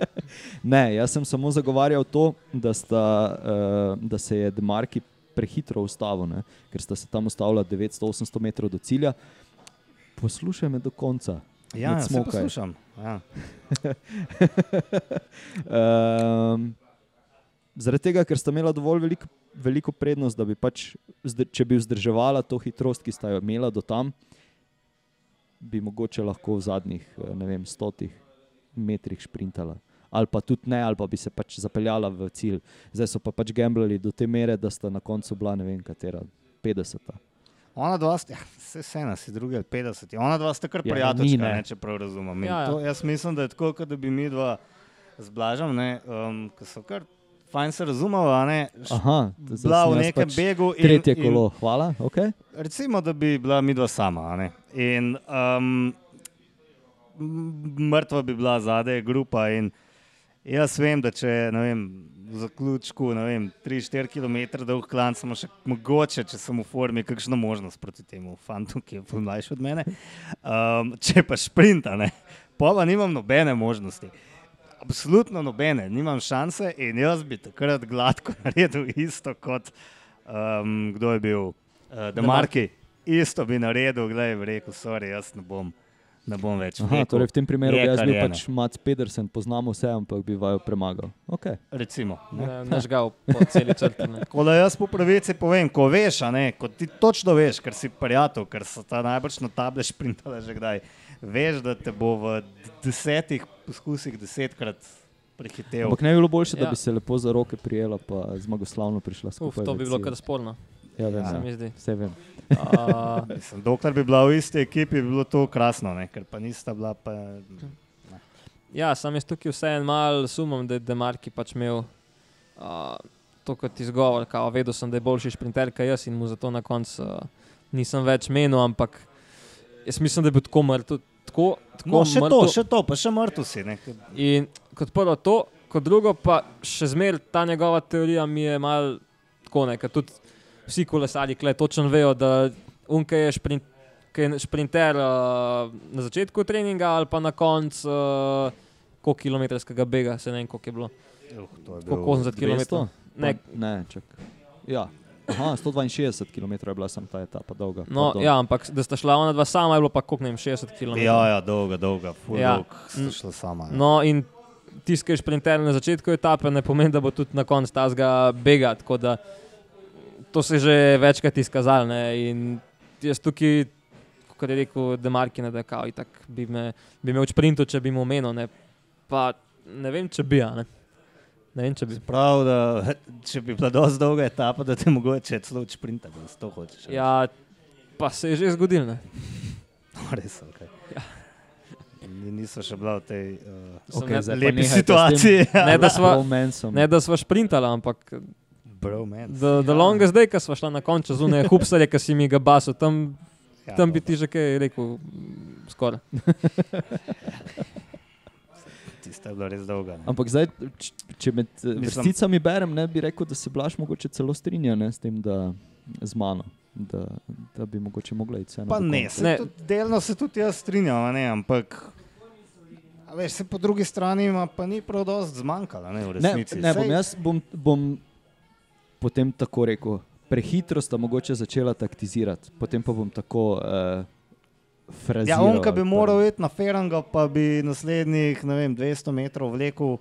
Ne, jaz sem samo zagovarjal to, da, sta, uh, da se je Demarki prehitro ustavil, ne? ker sta se tam ustavila 900-800 metrov do cilja. Poslušaj me do konca. Ja, cmokaj. poslušam. Ja. Um, zaradi tega, ker sta imela dovolj veliko, veliko prednost, da bi pač, če bi vzdrževala to hitrost, ki sta jo imela do tam, bi mogoče lahko v zadnjih eh, ne vem, stotih metrih sprintala. Ali pa tudi ne, ali pa bi se pač zapeljala v cilj. Zdaj so pa pač gamblali do te mere, da sta na koncu bila ne vem katera 50. Ona dva sta, ja, vse se nas je drugi ali 50. Ona dva sta kar Ja, prijateljska, ni, ne. ne, če prav razumem. In Ja, ja. To, jaz mislim, da je tako, kot da bi mi dva z Blažem, ne, um, ki so kar fajn se razumela, ne, Aha, bila v nekem pač begu. In, Tretje in kolo, hvala. Okay. Recimo, da bi bila mi dva sama. a ne. In um, mrtva bi bila zadaj, grupa. In jaz vem, da če ne vem, v zaključku 3-4 km dolg klan, samo še mogoče, če sem v formi, kakšna možnost proti temu fantu, ki je mlajši od mene. Um, če pa šprinta, ne, pa pa nimam nobene možnosti. Absolutno nobene, nimam šanse in jaz bi takrat gladko naredil isto kot um, kdo je bil, uh, Demarki. Isto bi naredil, gledaj, rekel, sorry, jaz ne bom, ne bom več. Aha, rekel, torej v tem primeru je, jaz kar bil pač Mats Pedersen, poznamo vse, ampak bi vaju premagal. Okay. Recimo. Ne? Ne, Nažgal po celi črti. Tako da jaz po pravici povem, ko veš, a ne, ko ti točno veš, ker si prijatelj, ker so ta najbrž na table šprintale že kdaj, veš, da te bo v desetih poskusih desetkrat prehitev. Ampak ne bi bilo boljše, da Ja. bi se lepo za roke prijela, pa zmagoslavno prišla Uf, skupaj. to v bi bilo kar sporno, Ja, vem, se ja. zdi. Vse vem. Uh, Mislim, dokler bi bila v isti ekipi, bi bilo to krasno, ne, ker pa nista bila. Pa, ja, sam jaz tukaj vseeno malo sumim, da je Demarki pač imel uh, to kot izgovor, kao vedel sem, da je boljši šprinter kot jaz in mu zato na koncu uh, nisem več menil, ampak jaz mislim, da je bil tako mrtev. Tako, tako no, še to, mrtev. še to, pa še mrtev si. Ne, In kot prvo to, kot drugo pa še zmeraj ta njegova teorija mi je mal tako nekaj. Vsi kolesari kle točno vejo, da unke je šprint. Ki je šprinter uh, na začetku treninga ali pa na koncu uh, koliko kilometrskega bega, se ne vem, koliko je bilo. Uh, Koliko 80 km? 200? Ne, ne čak. Ja. Aha, 162 km je bila sem ta etapa dolga. no, Pardon. ja, ampak da sta šla ona dva sama, je bilo pa koliko ne vem, 60 km. Ja, ja, dolga, dolga, full Ja. dolg, sta šla sama. Ja. No, in tisti, ki je šprinter na začetku etape, ne pomeni, da bo tudi na koncu tazga bega. Tako da to se je že večkrat izkazalo. ne, In jaz tukaj, kot je rekel Demarki, ne, da kao, itak bi, me, bi imel v sprintu, če bi mu omenil. Ne, pa ne vem, če bi. a Ne. Ne vem, če bi. Prav, da če bi bila dovolj dolga etapa, da te mogoče celo sprinta, da to hočeš. reči. Ja, pa se je že zgodil. Ne. No, res, okay. ja. Niso še bila v tej uh, zdaj pa lepi situaciji. Ne, da sva-. Ne, da smo šprintali, ampak Bro, man. da, da longa zdaj, ko smo šli na koncu zunaj, hupsarje, ki si mi ga basil, tam, Ja, tam bi ti že kaj rekel, mm, skoraj. Tista je bila res dolga. ne. Ampak zdaj, č- če med eh, Mislim- vrsticami berem, ne bi rekel, da se Blaž mogoče celo strinja ne, s tem, da z mano. Da, da bi mogoče mogla iti vseeno. Pa ne, se Ne. tudi, delno se tudi jaz strinjam, a ne, ampak a veš, se po drugi strani ima pa ni prav dosti zmanjkalo, ne, v Ne, resnici. ne bom jaz bom, bom potem tako rekel. Prehitro sta mogoče začela taktizirati, potem pa bom tako uh, fraziral. Ja, on, ki bi moral iti na Ferranga, pa bi naslednjih ne vem, 200 metrov vlekel,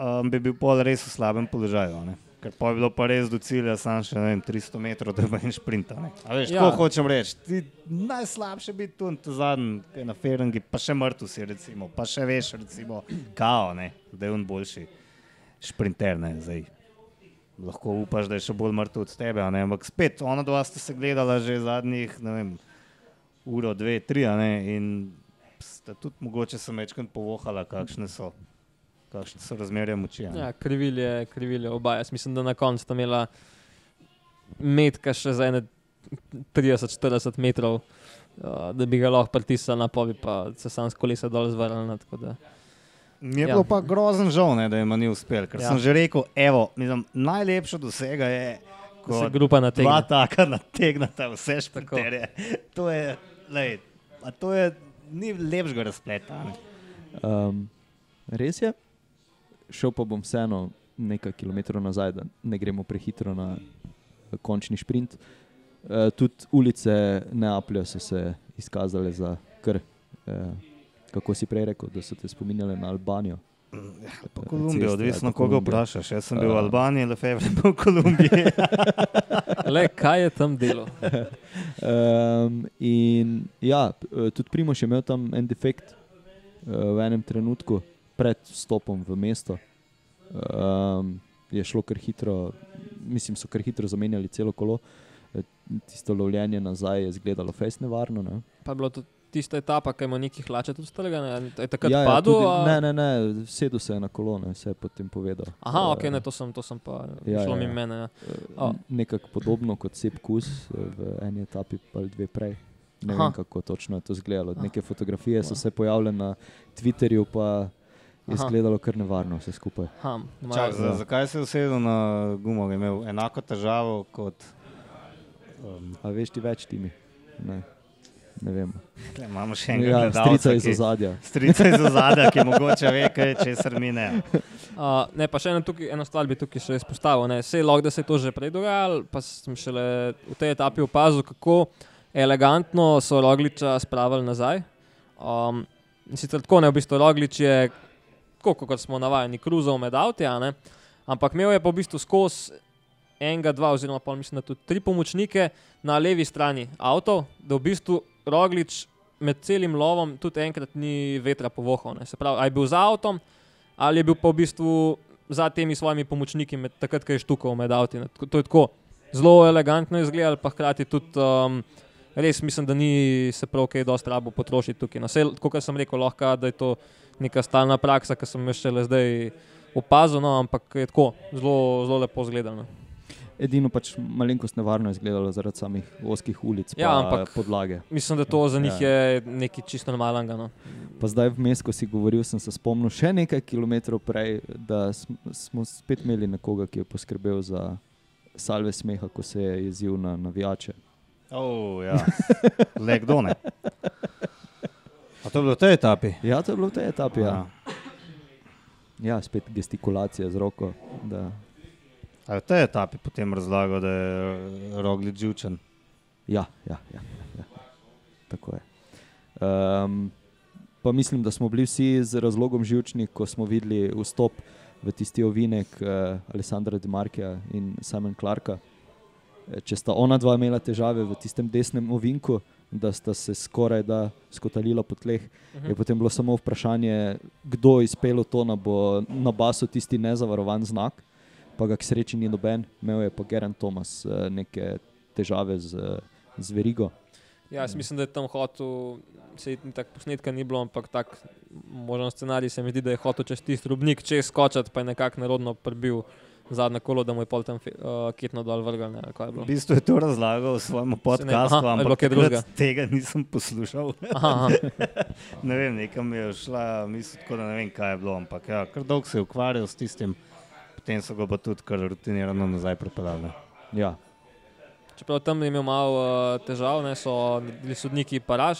um, bi bil pol res v slabem položaju. a ne. Ker pa je bilo pa res do cilja, samo še ne vem, 300 metrov, da bi en šprinta. Ne. A veš, Ja. ja. ko hočem reči, ti najslabše biti tu tu zadnji, ki je na Ferrangi, pa še mrtev si, recimo, pa še veš, recimo, kao, ne, da je on boljši šprinter, ne, zdaj. Lahko upaš, da je še bolj mrtev od tebe, ampak spet, ona dva sta se gledala že zadnjih, ne vem, uro, dve, tri, in sta tudi mogoče se večkrat povohala, kakšne so, kakšne so razmerje moči. a ne. Ja, krivilje, krivilje oba. Jaz mislim, da na koncu sta imela metka še za ene 30-40 metrov, uh, da bi ga lahko pritisnila na povi, pa se sam s kolesa dol zvrnila. Mi je Ja. bilo pa grozen žal, ne, da jim ni uspel, ker Ja. sem že rekel, evo, mislim, najlepše dosega je, Da se ko grupa dva nategne. taka nategnata vse šprinterje. To je, lej, a to je, ni lepšega razpleta. a ne. Um, res je, šel pa bom vseeno nekaj kilometrov nazaj, da ne gremo prehitro na eh, končni sprint. Uh, tudi ulice Neaplja so se izkazale za kar, uh, kako si prej rekel, da so te spominjale na Albanijo. Pa Kolumbijo, ceste, odvisno koga vprašaš. Jaz sem bil v Ja. Albaniji, Lefebvre pa v Kolumbiji. Le, kaj je tam delo? Um, in ja, eh, tudi Primoš je imel tam en defekt uh, v enem trenutku pred vstopom v mesto. Um, je šlo kar hitro, mislim, so kar hitro zamenjali celo kolo. Eh, Tisto lovljenje nazaj je izgledalo fejs nevarno. Ne? Pa je bilo to tista etapa, ki ima neki hlače tudi strgane. Je takrat ja, ja, padel? tudi- a- ne, ne, ne, sedel se je na kolone, vse je potem povedal. Aha, Eh, ok, ne, to sem, to sem pa Ja, ja, šlo ja, ja, ja. mene. Ja. Uh, A. Nekako podobno kot Sep Kus eh, v eni etapi ali dve prej. Ne Aha. vem, kako točno je to izgledalo. Ah. Neke fotografije so se pojavile na Twitterju, pa je Aha. izgledalo kar nevarno vse skupaj. Ha, Čak, za, Ja. zakaj si usedel na gumo? Je imel enako težavo kot. Um, A veš ti več timi? Ne, ne vem. tle imamo še enega Ja, gledalca, strica iz ozadja. Strica iz ozadja, ki mogoče ve, kaj česar mi ne. Uh, ne, pa še eno, tukaj, eno stvar bi tukaj še izpostavil. Ne. Sej lahko, da se je to že prej dogajalo, pa sem šele v tej etapi opazil, kako elegantno so Rogliča spravili nazaj. Um, sicer tako ne, v bistvu Roglič je, tako kot smo navajeni, kruzal med avti, a ne, ampak imel je pa v bistvu skozi enega, dva, oziroma pa mislim, da tudi tri pomočnike na levi strani avtov, da v bistvu Roglič med celim lovom tudi enkrat ni vetra povohal. Ne. Se pravi, ali je bil za avtom, ali je bil pa v bistvu za temi svojimi pomočniki, med, takrat, ko je štukal med avti. ne. To je tako zelo elegantno izgledalo, pa hkrati tudi um, res mislim, da ni se prav kaj dosti rabo potrošiti tukaj. No, sej, kot sem rekel, lahko da je to neka stalna praksa, ki sem jo šele zdaj opazil, no, ampak je tako zelo, zelo lepo izgledano. Edino pač malenkost nevarno je izgledalo zaradi samih oskih ulic in Ja, ampak- podlage. Mislim, da to za njih Ja. je nekaj čisto normalnega. No. Pa zdaj vmes, ko si govoril, sem se spomnil še nekaj kilometrov prej, da sm, smo spet imeli nekoga, ki je poskrbel za salve smeha, ko se je jezil na navijače. Oh, ja. Le kdo ne? A to je bilo v tej etapi? Ja, to je bilo v tej etapi. Ja, Ja. ja spet gestikulacija z roko. Da. A v tej etapi potem razlagal, da je Roglič živčen? Ja, ja, ja, ja, tako je. Um, pa mislim, da smo bili vsi z razlogom živčni, ko smo videli vstop v tisti ovinek uh, Alessandra Demarkija in Simon Clarka. Eh, Če sta ona dva imela težave v tistem desnem ovinku, da sta se skoraj da skotalila po tleh, Mhm. je potem bilo samo vprašanje, kdo iz pelotona bo na basu tisti nezavarovan znak, pa ga k sreči ni noben, imel je pa Geren Thomas eh, neke težave z, z verigo. Ja, jaz mislim, da je tam hotel, se ni tako posnetka ni bilo, ampak tak možen scenarij se mi zdi, da je hotel čez tisti rubnik, če skočiti, pa je nekako narodno prebil zadnje kolo, da mu je pol tam uh, kitno dol vrgal. Ne, je V bistvu je to razlagal v svojem aha, podkastu, a je bilo ampak tega nisem poslušal. Aha, aha. ne vem, nekam je šla misel, tako da ne vem, kaj je bilo. Ampak ja, kar dolgo se je ukvarjal s tistim, potem so ga pa tudi kar rutinirano nazaj pripeljali. Ja, Čeprav tam je imel malo uh, težav, ne, so bili sodniki paraž,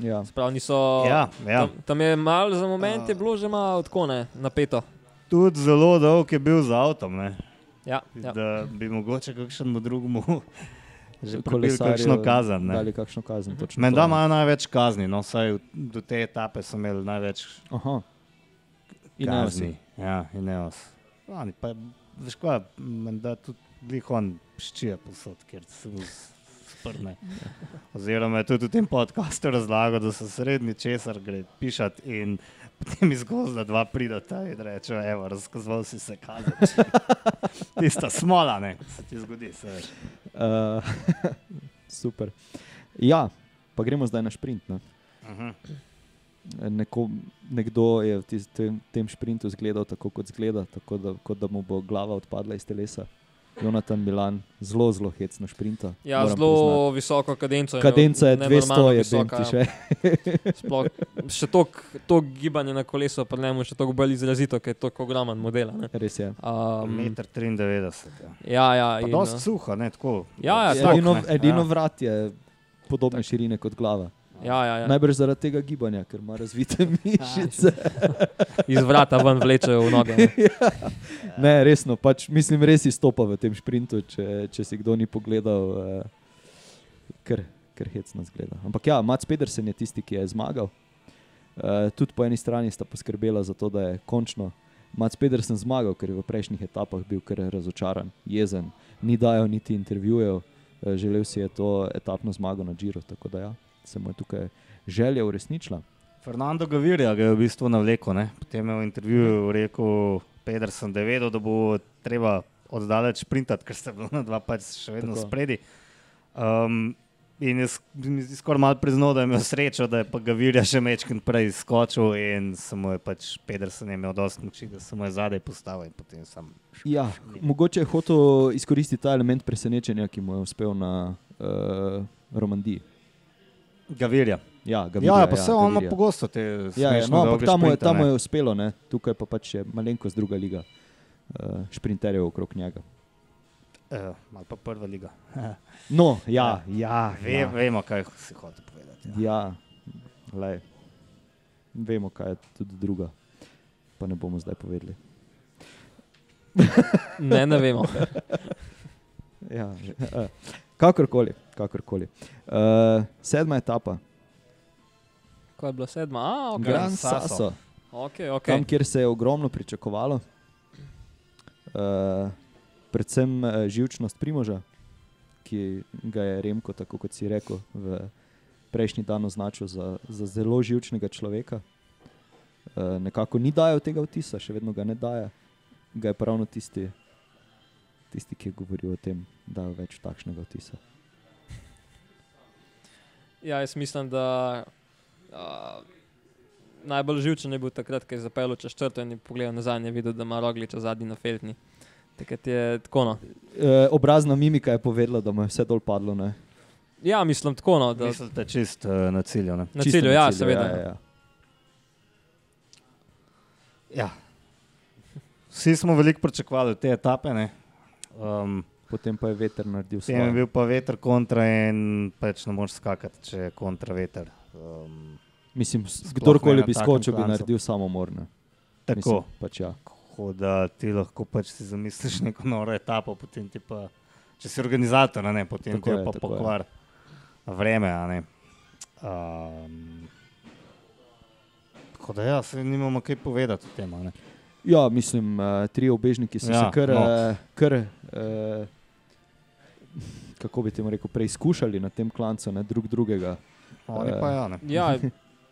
ja. sprav niso. Ja, ja. Tam, tam je malo za moment je bilo že malo tako ne, napeto. Tudi zelo dolg je bil z avtom, ne? Ja, ja. da bi mogoče kakšnemu drugemu že kakšno kazen. ne. Dali kakšno kazen. točno Menda imajo največ kazni, no, vsaj v- do te etape so imeli največ Aha. Kazni. Ja, in Oni pa, veš kaj, menda tudi glihon ščije posod, ker se mu sprne. Oziroma je tudi v tem podkastu razlagal, da so srednji česar gre pišati in potem izgozla dva pridata in reče, evo, razkazoval si se kazen. Tista smola, ne, se ti zgodi, se veš. Uh, super. Ja, pa gremo zdaj na sprint. Ne? Mhm. Neko, nekdo je v tis- tem, tem sprintu izgledal tako, kot zgleda, tako da, kot da mu bo glava odpadla iz telesa. Jonathan Milan, zelo, zelo hecno sprinta. ja zelo priznati. visoko kadenco. Kadenca je nenormalno 200, je ti še. Sploh, še to gibanje na kolesu, pa ne moreš še toliko bolj izrazito, ker je to ogromen model. ne. Res je. Um, Meter 93. Ja. ja, ja, in, dosti suha, ne tako. Ja, ja, Stok, Edino, edino Ja. vrat je podobne širine kot glava. Ja, ja, ja. Najbrž zaradi tega gibanja, ker ima razvite mišice. Iz vrata ven vlečejo v noge. ne. Ne, resno, pač, mislim, res izstopa v tem sprintu, če, če si kdo ni pogledal, eh, ker, ker hecno zgleda. Ampak ja, Mats Pedersen je tisti, ki je zmagal. Eh, tudi po eni strani sta poskrbela za to, da je končno Mats Pedersen zmagal, ker je v prejšnjih etapah bil kar razočaran, jezen, ni dajal niti intervjujev, eh, želel si je to etapno zmago na Džiru, tako da ja, se mu je tukaj želja uresničila. Fernando Gavirja ga je v bistvu navlekel. Ne? Potem je v intervjuju rekel, Pedersen, da je vedel, da bo treba oddaleč sprintati, ker sta bila na dva pač še vedno Tako. spredi. Um, in je sk- mi zdi skoraj malo priznal, da je imel srečo, da je pa Gavirja še mečkin prej skočil in se mu je pač Pedersen je imel dosti moči, da se mu je zadaj postavil in potem sam. Ja, mogoče je hotel izkoristiti ta element presenečenja, ki mu je uspel na uh, Romandiji. Gavirja. Ja, Ja, ja, pa se on ima Gavirja. pogosto te Ja, ja, smešno no, ampak tam tam mu je uspelo, ne? tukaj pa pač je malenkost druga liga uh, šprinterjev okrog njega. Eh, malo pa prva liga. No, ja, ja, Ve, ja, Vemo, kaj si hotel povedati. Ja. ja lej. vemo, kaj je tudi druga, pa ne bomo zdaj povedali. Ne, ne vemo. Ja, uh, kakorkoli, kakorkoli. Uh, sedma etapa, Ko je bila sedma, a, ok. Gran Sasso. Sasso. okay, okay. Tam, kjer se je ogromno pričakovalo, uh, predvsem uh, živčnost Primoža, ki ga je Remko, tako kot si rekel, v prejšnji dan označil za, za zelo živčnega človeka. Uh, nekako ni dajal tega vtisa, še vedno ga ne daje. Ga je pa ravno tisti, tisti ki je govoril o tem, da je več takšnega vtisa. Ja, jaz mislim, da uh, najbolj živčen je bil takrat, ko je zapeljal čez črto in pogledal nazaj in je videl, da ima rogliča zadnji na feltni. Takrat je tako. No. E, obrazna mimika je povedala, da mu je vse dol padlo. Ne? Ja, mislim tako, no, da Mislite čist uh, na cilju. Ne? na Čisto cilju, na ja, cilju, seveda. Ja, ja, ja. Ja. Vsi smo veliko pričakovali od te etape. ne. Um, Potem pa je veter naredil Potem je svoje. bil pa veter kontra in pač ne moreš skakati, če je kontra veter. Um, Mislim, kdorkoli bi skočil, bi naredil samomorne. tako. Mislim, pač ja. Tako da ti lahko pač si zamisliš neko noro etapo, potem ti pa, če si organizator, ne, potem Tako ti je pa tako je. pokvar vreme. Um, tako da ja, se nimamo kaj povedati o tem. ne. ja, mislim, uh, tri obežniki so ja, se kar, no. uh, kar uh, kako bi temu rekel, preizkušali na tem klancu, ne drug drugega. Oni pa ja, ne. Ja,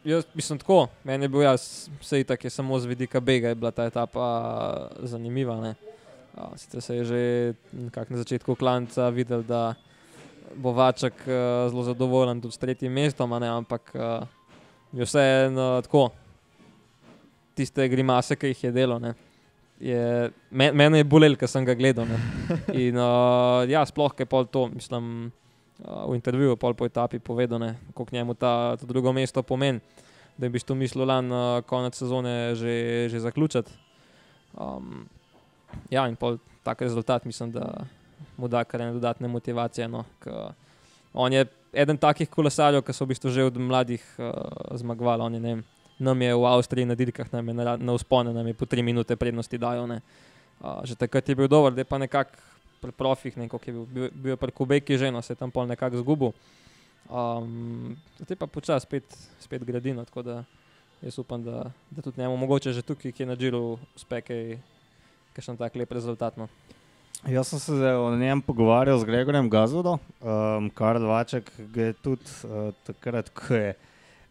jaz mislim tako. Meni je bil jaz, vse tako je samo z vidika Bega, je bila ta etapa zanimiva. Ne? A, Sicer se je že na začetku klanca videl, da bo Vaček uh, zelo zadovoljen tudi s tretjim mestom, a ne? ampak uh, je vseeno tako. Tiste grimase, ki jih je delo. Ne? Je, me, mene je bolel, ker sem ga gledal. Ne? In uh, ja, sploh je pol to, mislim, uh, v intervjuju pol po etapi povedal, koliko njemu ta, to drugo mesto pomeni, da bi to mislil lan uh, konec sezone že, že zaključiti. Um, ja, in pol tak rezultat mislim, da mu da kar ene dodatne motivacije. No, k, on je eden takih kolesarjev, ki so v bistvu že od mladih uh, zmagovali. On je, ne vem, nam je v Avstriji na dirkah, nam je na, na uspone, nam je po tri minute prednosti ne. Uh, že takrat je bil dober, da je pa nekako pri profih, ne, koliko je bil, bil, bil pri Kubeki že, no, se je tam pol nekako zgubil. Um, Zdaj pa počasi spet, spet gradino, tako da jaz upam, da, da tudi njemu mogoče že tukaj, ki je na Džiru, uspe kaj, kakšen tak lep rezultat. No. Jaz sem se o njem pogovarjal z Gregorjem Gazvodom, um, Karl Vaček ga je tudi uh, takrat, ko je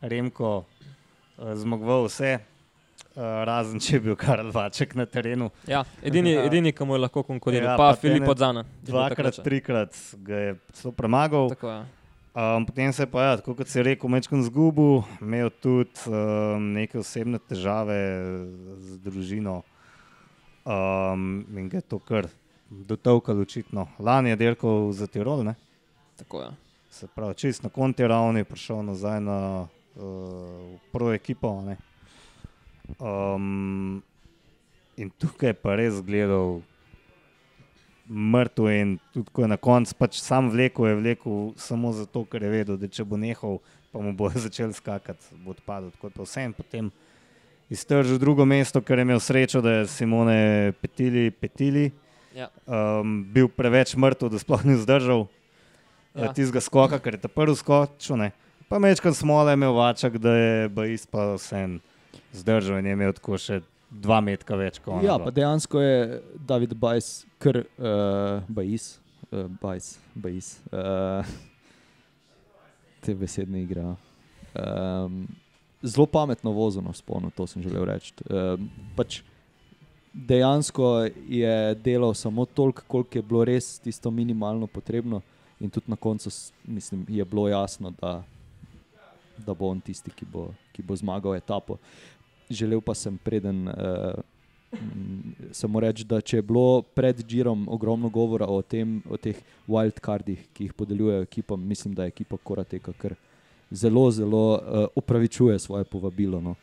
Remko zmagoval vse, uh, razen če je bil Karl Vaček na terenu. Ja, edini, Ja. edini, ki mu je lahko konkuriral, Ja, pa, pa Filip tene Odzana. Dvakrat, trikrat ga je celo premagal. Tako, ja. Um, potem se je pa, ja, tako kot si rekel, mečkam zgubil, imel tudi um, neke osebne težave z družino um, in ga je to kar dotovkalo očitno. Lani je dirkal za Tirol, ne? Tako, ja. se pravi, čist na konti ravni, prišel nazaj na uh, prvo ekipo. ne. Um, in tukaj je pa res gledal mrtev in tudi ko je na koncu pač sam vlekel, je vlekel samo zato, ker je vedel, da če bo nehal pa mu bo začel skakati, bo odpadel. Tako pa vsem potem iztržil drugo mesto, ker je imel srečo, da je Simone petili, petili. Ja. Um, bil preveč mrtev, da sploh ni zdržal Ja. ja. tistega skoka, ker je ta prvi skočil. Pa mečkam smole imel vačak, da je Bajis pa vsem zdržal in je imel tako še dva metka več. kot Ja, onadva. pa dejansko je David Bajs, kar uh, Bajs, uh, Bajs, Bajs, uh, te besedne igre. Um, zelo pametno vozil na sponu, to sem želel reči. Um, pač dejansko je delal samo toliko, koliko je bilo res tisto minimalno potrebno, in tudi na koncu mislim, je bilo jasno, da, da bo on tisti, ki bo, ki bo zmagal etapo. Želel pa sem preden. Uh, Samo reči, da če je bilo pred Džirom ogromno govora o, tem, o teh wildcardih, ki jih podeljujejo ekipam, mislim, da je ekipa Korateka kar zelo, zelo uh, upravičuje svoje povabilo. No.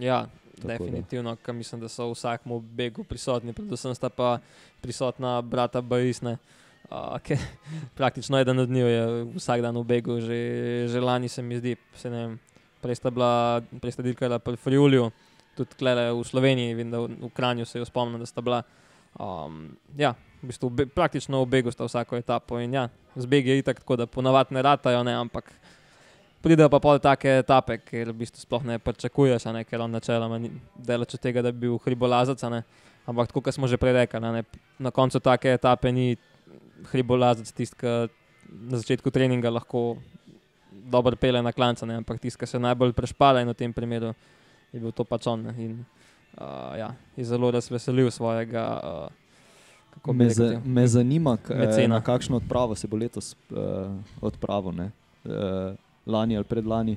Ja, Tako da. definitivno, ker mislim, da so v vsakem begu prisotni, predvsem sta pa prisotna brata Bajisne. Uh, ki praktično eden od njih je vsak dan v begu, že, že lani se mi zdi, se vem, prej sta bila, prej sta dirkala pri Friulju, tudi klele v Sloveniji, vem, da v, v Kranju se jo spomnim, da sta bila. Um, ja, v bistvu be, praktično v begu sta vsako etapo in ja, z begi je itak tako, da ponavadi ne ratajo, ne, ampak pridejo pa pol take etape, ker v bistvu sploh ne pričakuješ, ne, ker on načeloma delač od tega, da bi bil hribolazac, ne. ampak tako, kot smo že prej rekli, ne, na koncu take etape ni hribolazac tisti, ki na začetku treninga lahko dobro pele na klanca, ne, ampak tisti, ki se najbolj prešpala in v tem primeru je bil to pač on. ne, In, uh, ja, je zelo razveselil svojega. Uh, Me, za, me zanima, eh, kakšno odpravo se bo letos uh, odpravil. Uh, lani ali predlani.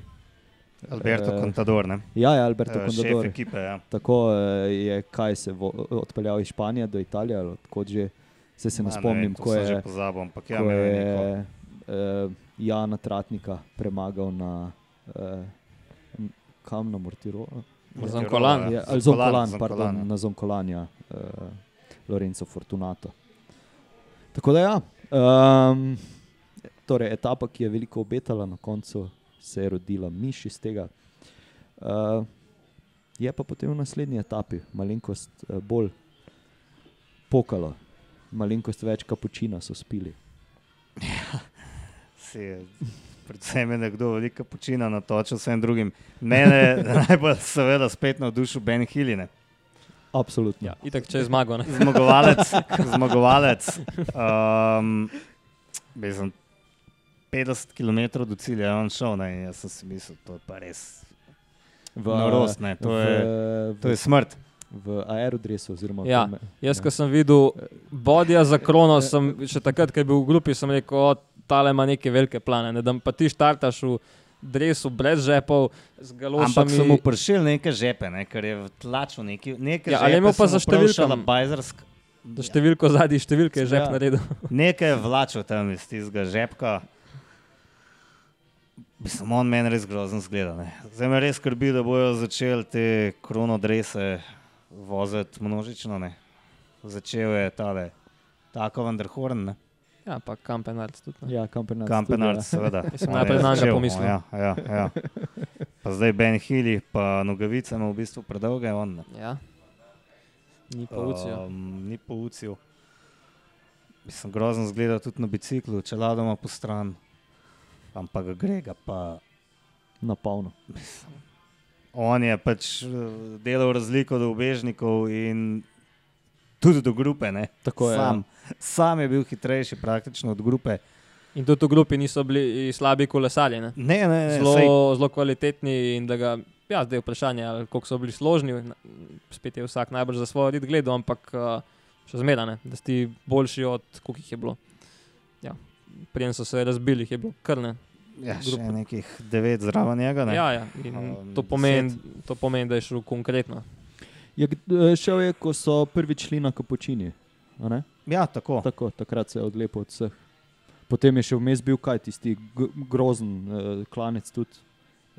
Alberto Eh, Contador, ne? Ja, ja Alberto Eh, šef Contador. ekipe. Ja. Tako eh, je, kaj se vo, odpeljal iz Španije do Italije, ali kot že se, se ne Ma, spomnim, to ko sem že je, pozabil, ampak ja, ko je je uh, Jana Tratnika premagal na uh, kam na Mortiro. Na Zonkolan. Ja, ali Zonkolan, Zonkolan, Zonkolan, pardon, ja. na Zonkolanja, uh, Lorenzo Fortunato. Tako da ja, um, torej etapa, ki je veliko obetala, na koncu se je rodila miš iz tega. Uh, je pa potem v naslednji etapi malenkost uh, bolj pokalo, malenkost več kapučina so spili. Si je, predvsem je nekdo veliko počina na toču, vsem drugim. Mene je najbolj seveda spet navdušil Ben Hiline. Absolutno. Ja, itak, če je zmagal. ne. Zmagovalec, zmagovalec. Um, mislim, 50 km do cilja je on šel, ne, in jaz sem si mislil, to je pa res V, norost, ne, to je, v, to je smrt. V aerodresu. Ja, tem, Jaz, ja. ko sem videl Bodja za krono, sem še takrat, ko je bil v grupi, sem rekel, o, tale ima neke velike plane. Ne, da pa ti štartaš v dresu brez žepov, z Ampak galošami. so mu prišli neke žepe, ne, ker je tlačil neki, neke Ja, ali je imel pa za šalabajzersk- Za številko zadnji številke je žep Ja. naredil. Nekaj je vlačil tam iz tistega žepka. Mislim, on meni res grozno zgleda. Ne. Zdaj me res skrbi, da bojo začeli te kronodrese voziti množično. Ne. Začel je tale, tako Vanderhorn, ne. Ja, pa kampenarc tudi. ne. Ja, Kampenarc. Kampenard, tudi, seveda. Sem najprej nanj začel, pomislil. Ja, ja, ja. Pa zdaj Ben Hilli, pa nogavice ima v bistvu predolge. On, ne. Ja. Ni ucijo. Um, ni poucil. Mislim, grozno zgleda tudi na biciklu, če ladoma po stran. Ampak ga gre ga pa. Ja, na polno. On je pač eh, delal razliko do ubežnikov in tudi do grupe. Ne? Tako je, ja. sam, sam je bil hitrejši praktično od grupe. In tudi v grupi niso bili slabi kolesarji. ne. Ne, ne, ne, Zelo, sej, zelo kvalitetni in da ga, ja, zdaj je vprašanje, koliko so bili složni. Spet je vsak najbolj za svoj red gledal, ampak uh, še zmeraj, ne, da si boljši od koliko jih je bilo. Ja. Prijem so se razbili, jih je bilo krne. Ja, še grupe. nekih devet zraven njega. Ne? Ja, ja. Um, To pomeni, to pomeni, da je šel konkretno. Je, eh, šel je, ko so prvič šli na kapučini. a ne? ja tako. Tako, takrat se je odlepil od vseh. Potem je še vmes bil kaj tisti grozen uh, klanec, tudi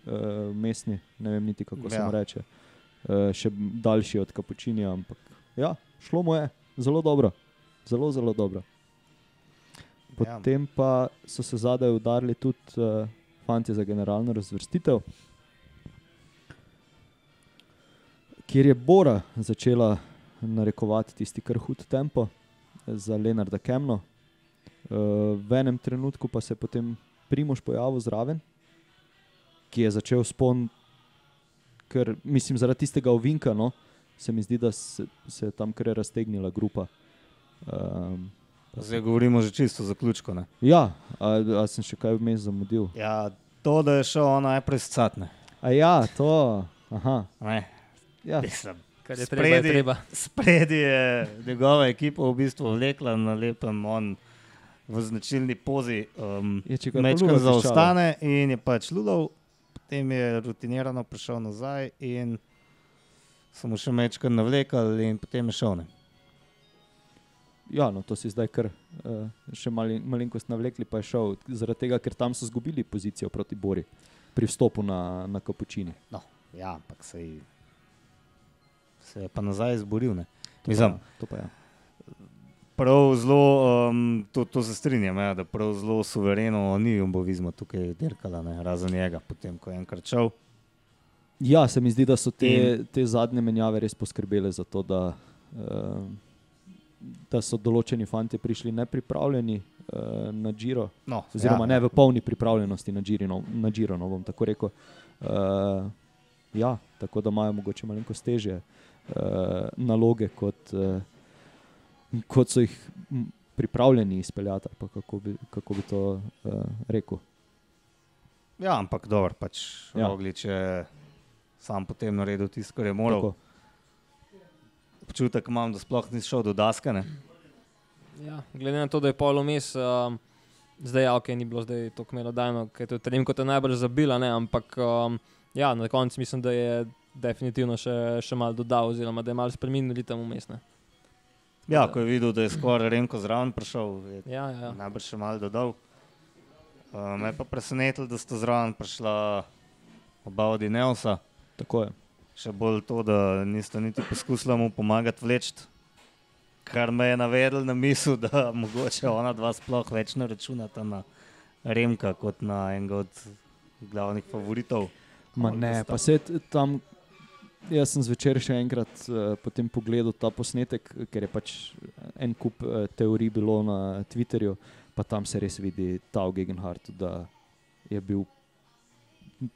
uh, mestni, ne vem niti kako se Ja. mu reče. Uh, še daljši od kapučinja, ampak ja, šlo mu je zelo dobro, zelo, zelo dobro. Ja. Potem pa so se zadaj udarili tudi uh, fanti za generalno razvrstitev, kjer je Bora začela narekovati tisti kar hud tempo za Leonarda Kemno. Uh, v enem trenutku pa se je potem Primož pojavil zraven, ki je začel spon, ker mislim, zaradi tistega ovinka, no, se mi zdi, da se, se je tam kar raztegnila grupa. Um, Zdaj govorimo že čisto o zaključku. Ne? ja, a, a sem še kaj vmes zamudil? Ja, to, da je šel on najprej scatne. A ja, to. Aha, Ne, ja. mislim. Kar je treba, je Spredi- treba. Spredi je njegova ekipa v bistvu vlekla na lepem, on v značilni pozi. Um, tiščalo. zaostane in je pač lulov, potem je rutinirano prišel nazaj in so mu še mečkar navlekali in potem je šel. Ne. Ja, no, to si zdaj kar uh, še mali, malenkost navlekli, pa je šel, zaradi tega, ker tam so izgubili pozicijo proti Bori pri vstopu na, na Kapučini. No, ja, ampak se je, se je pa nazaj izboril. Ne. To Mislim, pa, to pa ja. prav zelo, um, to, to se strinjam, ja, da prav zelo suvereno ni umbovizma tukaj dirkala, ne, razen njega, potem ko je enkrat šel. ja, se mi zdi, da so te, te zadnje menjave res poskrbele za to, da, uh, da so določeni fanti prišli nepripravljeni uh, na Giro. No, Oziroma, ja. ne v polni pripravljenosti na Giro, na Giro no, bom tako rekel. Uh, ja, tako da imajo mogoče malo težje uh, naloge, kot, uh, kot so jih pripravljeni izpeljati. pa Kako bi, kako bi to uh, rekel? Ja, ampak dobro, pač ja. Roglič je sam potem naredil tisto, kar je moral. Tako. Občutek imam, da sploh nisi šel do daske. Ne? Ja, glede na to, da je pol vmes, um, zdaj ja, ok, ni bilo zdaj tako melodajno, ker je to trening kot je najbolj zabila, ne, ampak um, ja, na koncu mislim, da je definitivno še, še malo dodal, oziroma da je malo spremenil ritem vmes. ne. Ja, ko je videl, da je skoraj Remko zraven prišel, je Ja, ja, ja. najbrž še malo dodal. Uh, me je pa presenetilo, da sta zraven prišla oba od Ineosa. Tako je. Še bolj to, da nista niti poskusila mu pomagati vleči. Kar me je navedlo na misel, da mogoče ona dva sploh več ne računata na Remka kot na enega od glavnih favoritov. Ma ne, pa se tam. Jaz sem zvečer še enkrat uh, potem pogledal ta posnetek, ker je pač en kup uh, teorij bilo na Twitterju, pa tam se res vidi ta Gegenhardt, da je bil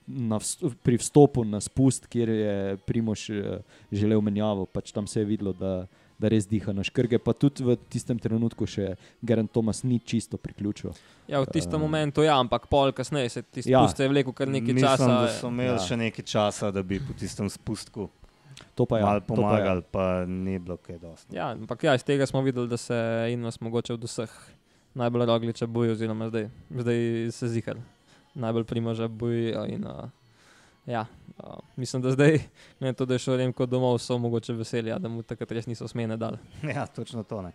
vst pri vstopu na spust, kjer je Primoš uh, želel menjavo, pač tam se je videlo, da, da res diha na škrge, pa tudi v tistem trenutku še Gerard Thomas ni čisto priključil. ja, v tistem Eh, momentu ja, ampak pol kasneje se ti Ja. spusti ja. vlekel kar nekaj Mislim, časa. da so imeli Ja. še nekaj časa, da bi po tistem spustku To pa je. ja, to pa ja. pa, ni bilo kaj dosti. Ja, ampak ja, iz tega smo videli, da se Innos mogoče od vseh najbolj rogliča boji, oziroma zdaj, zdaj se zihar najbolj primoža bojijo. In, uh, ja, uh, mislim, da zdaj, ne to, da je šel Remko domov, so mogoče veseli, a da mu takrat res niso smene dali. Ja, točno to ne.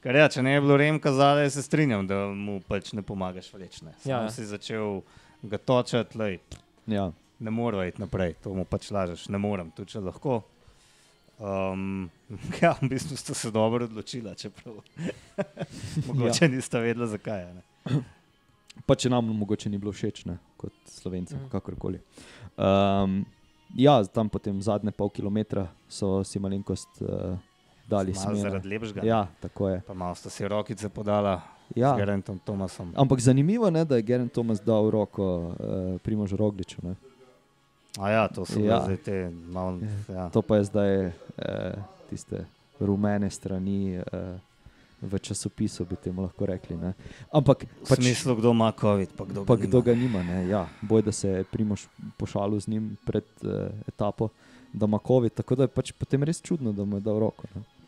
Ker ja, če ne bi bilo Remka zadaj, se strinjam, da mu pač ne pomagaš več. Ne. Ja, ja. si začel ga točati, lej, Ja. ne morem iti naprej, to mu pač lažeš, ne morem, tudi če lahko. Um, ja, v bistvu sta se dobro odločila, čeprav mogoče ja. nista vedela, zakaj. a Ne. Pa če nam mogoče ni bilo všeč, ne, kot slovencem, mm. kakorkoli. Um, ja, tam potem zadnje pol kilometra so si malenkost uh, dali Malo smere. zaradi lepšega. Ja, tako je. Pa malo sta si rokice podala Ja. z Gerentom Tomasom. Ampak zanimivo je, da je Gerard Thomas dal roko uh, Primožu Rogliču. Ne. A ja, to so Ja. ja. zdaj te malo. Ja. To pa je zdaj uh, tiste rumene strani uh, v časopisu, bi temu lahko rekli. Ne. Ampak V pač, smislu, kdo ima COVID, pa kdo pa ga kdo nima. ga nima. Ne. Ja, boj, da se je Primož pošalil z njim pred uh, etapo, da ima COVID. Tako da je pač potem res čudno, da mu je dal roko. Ne.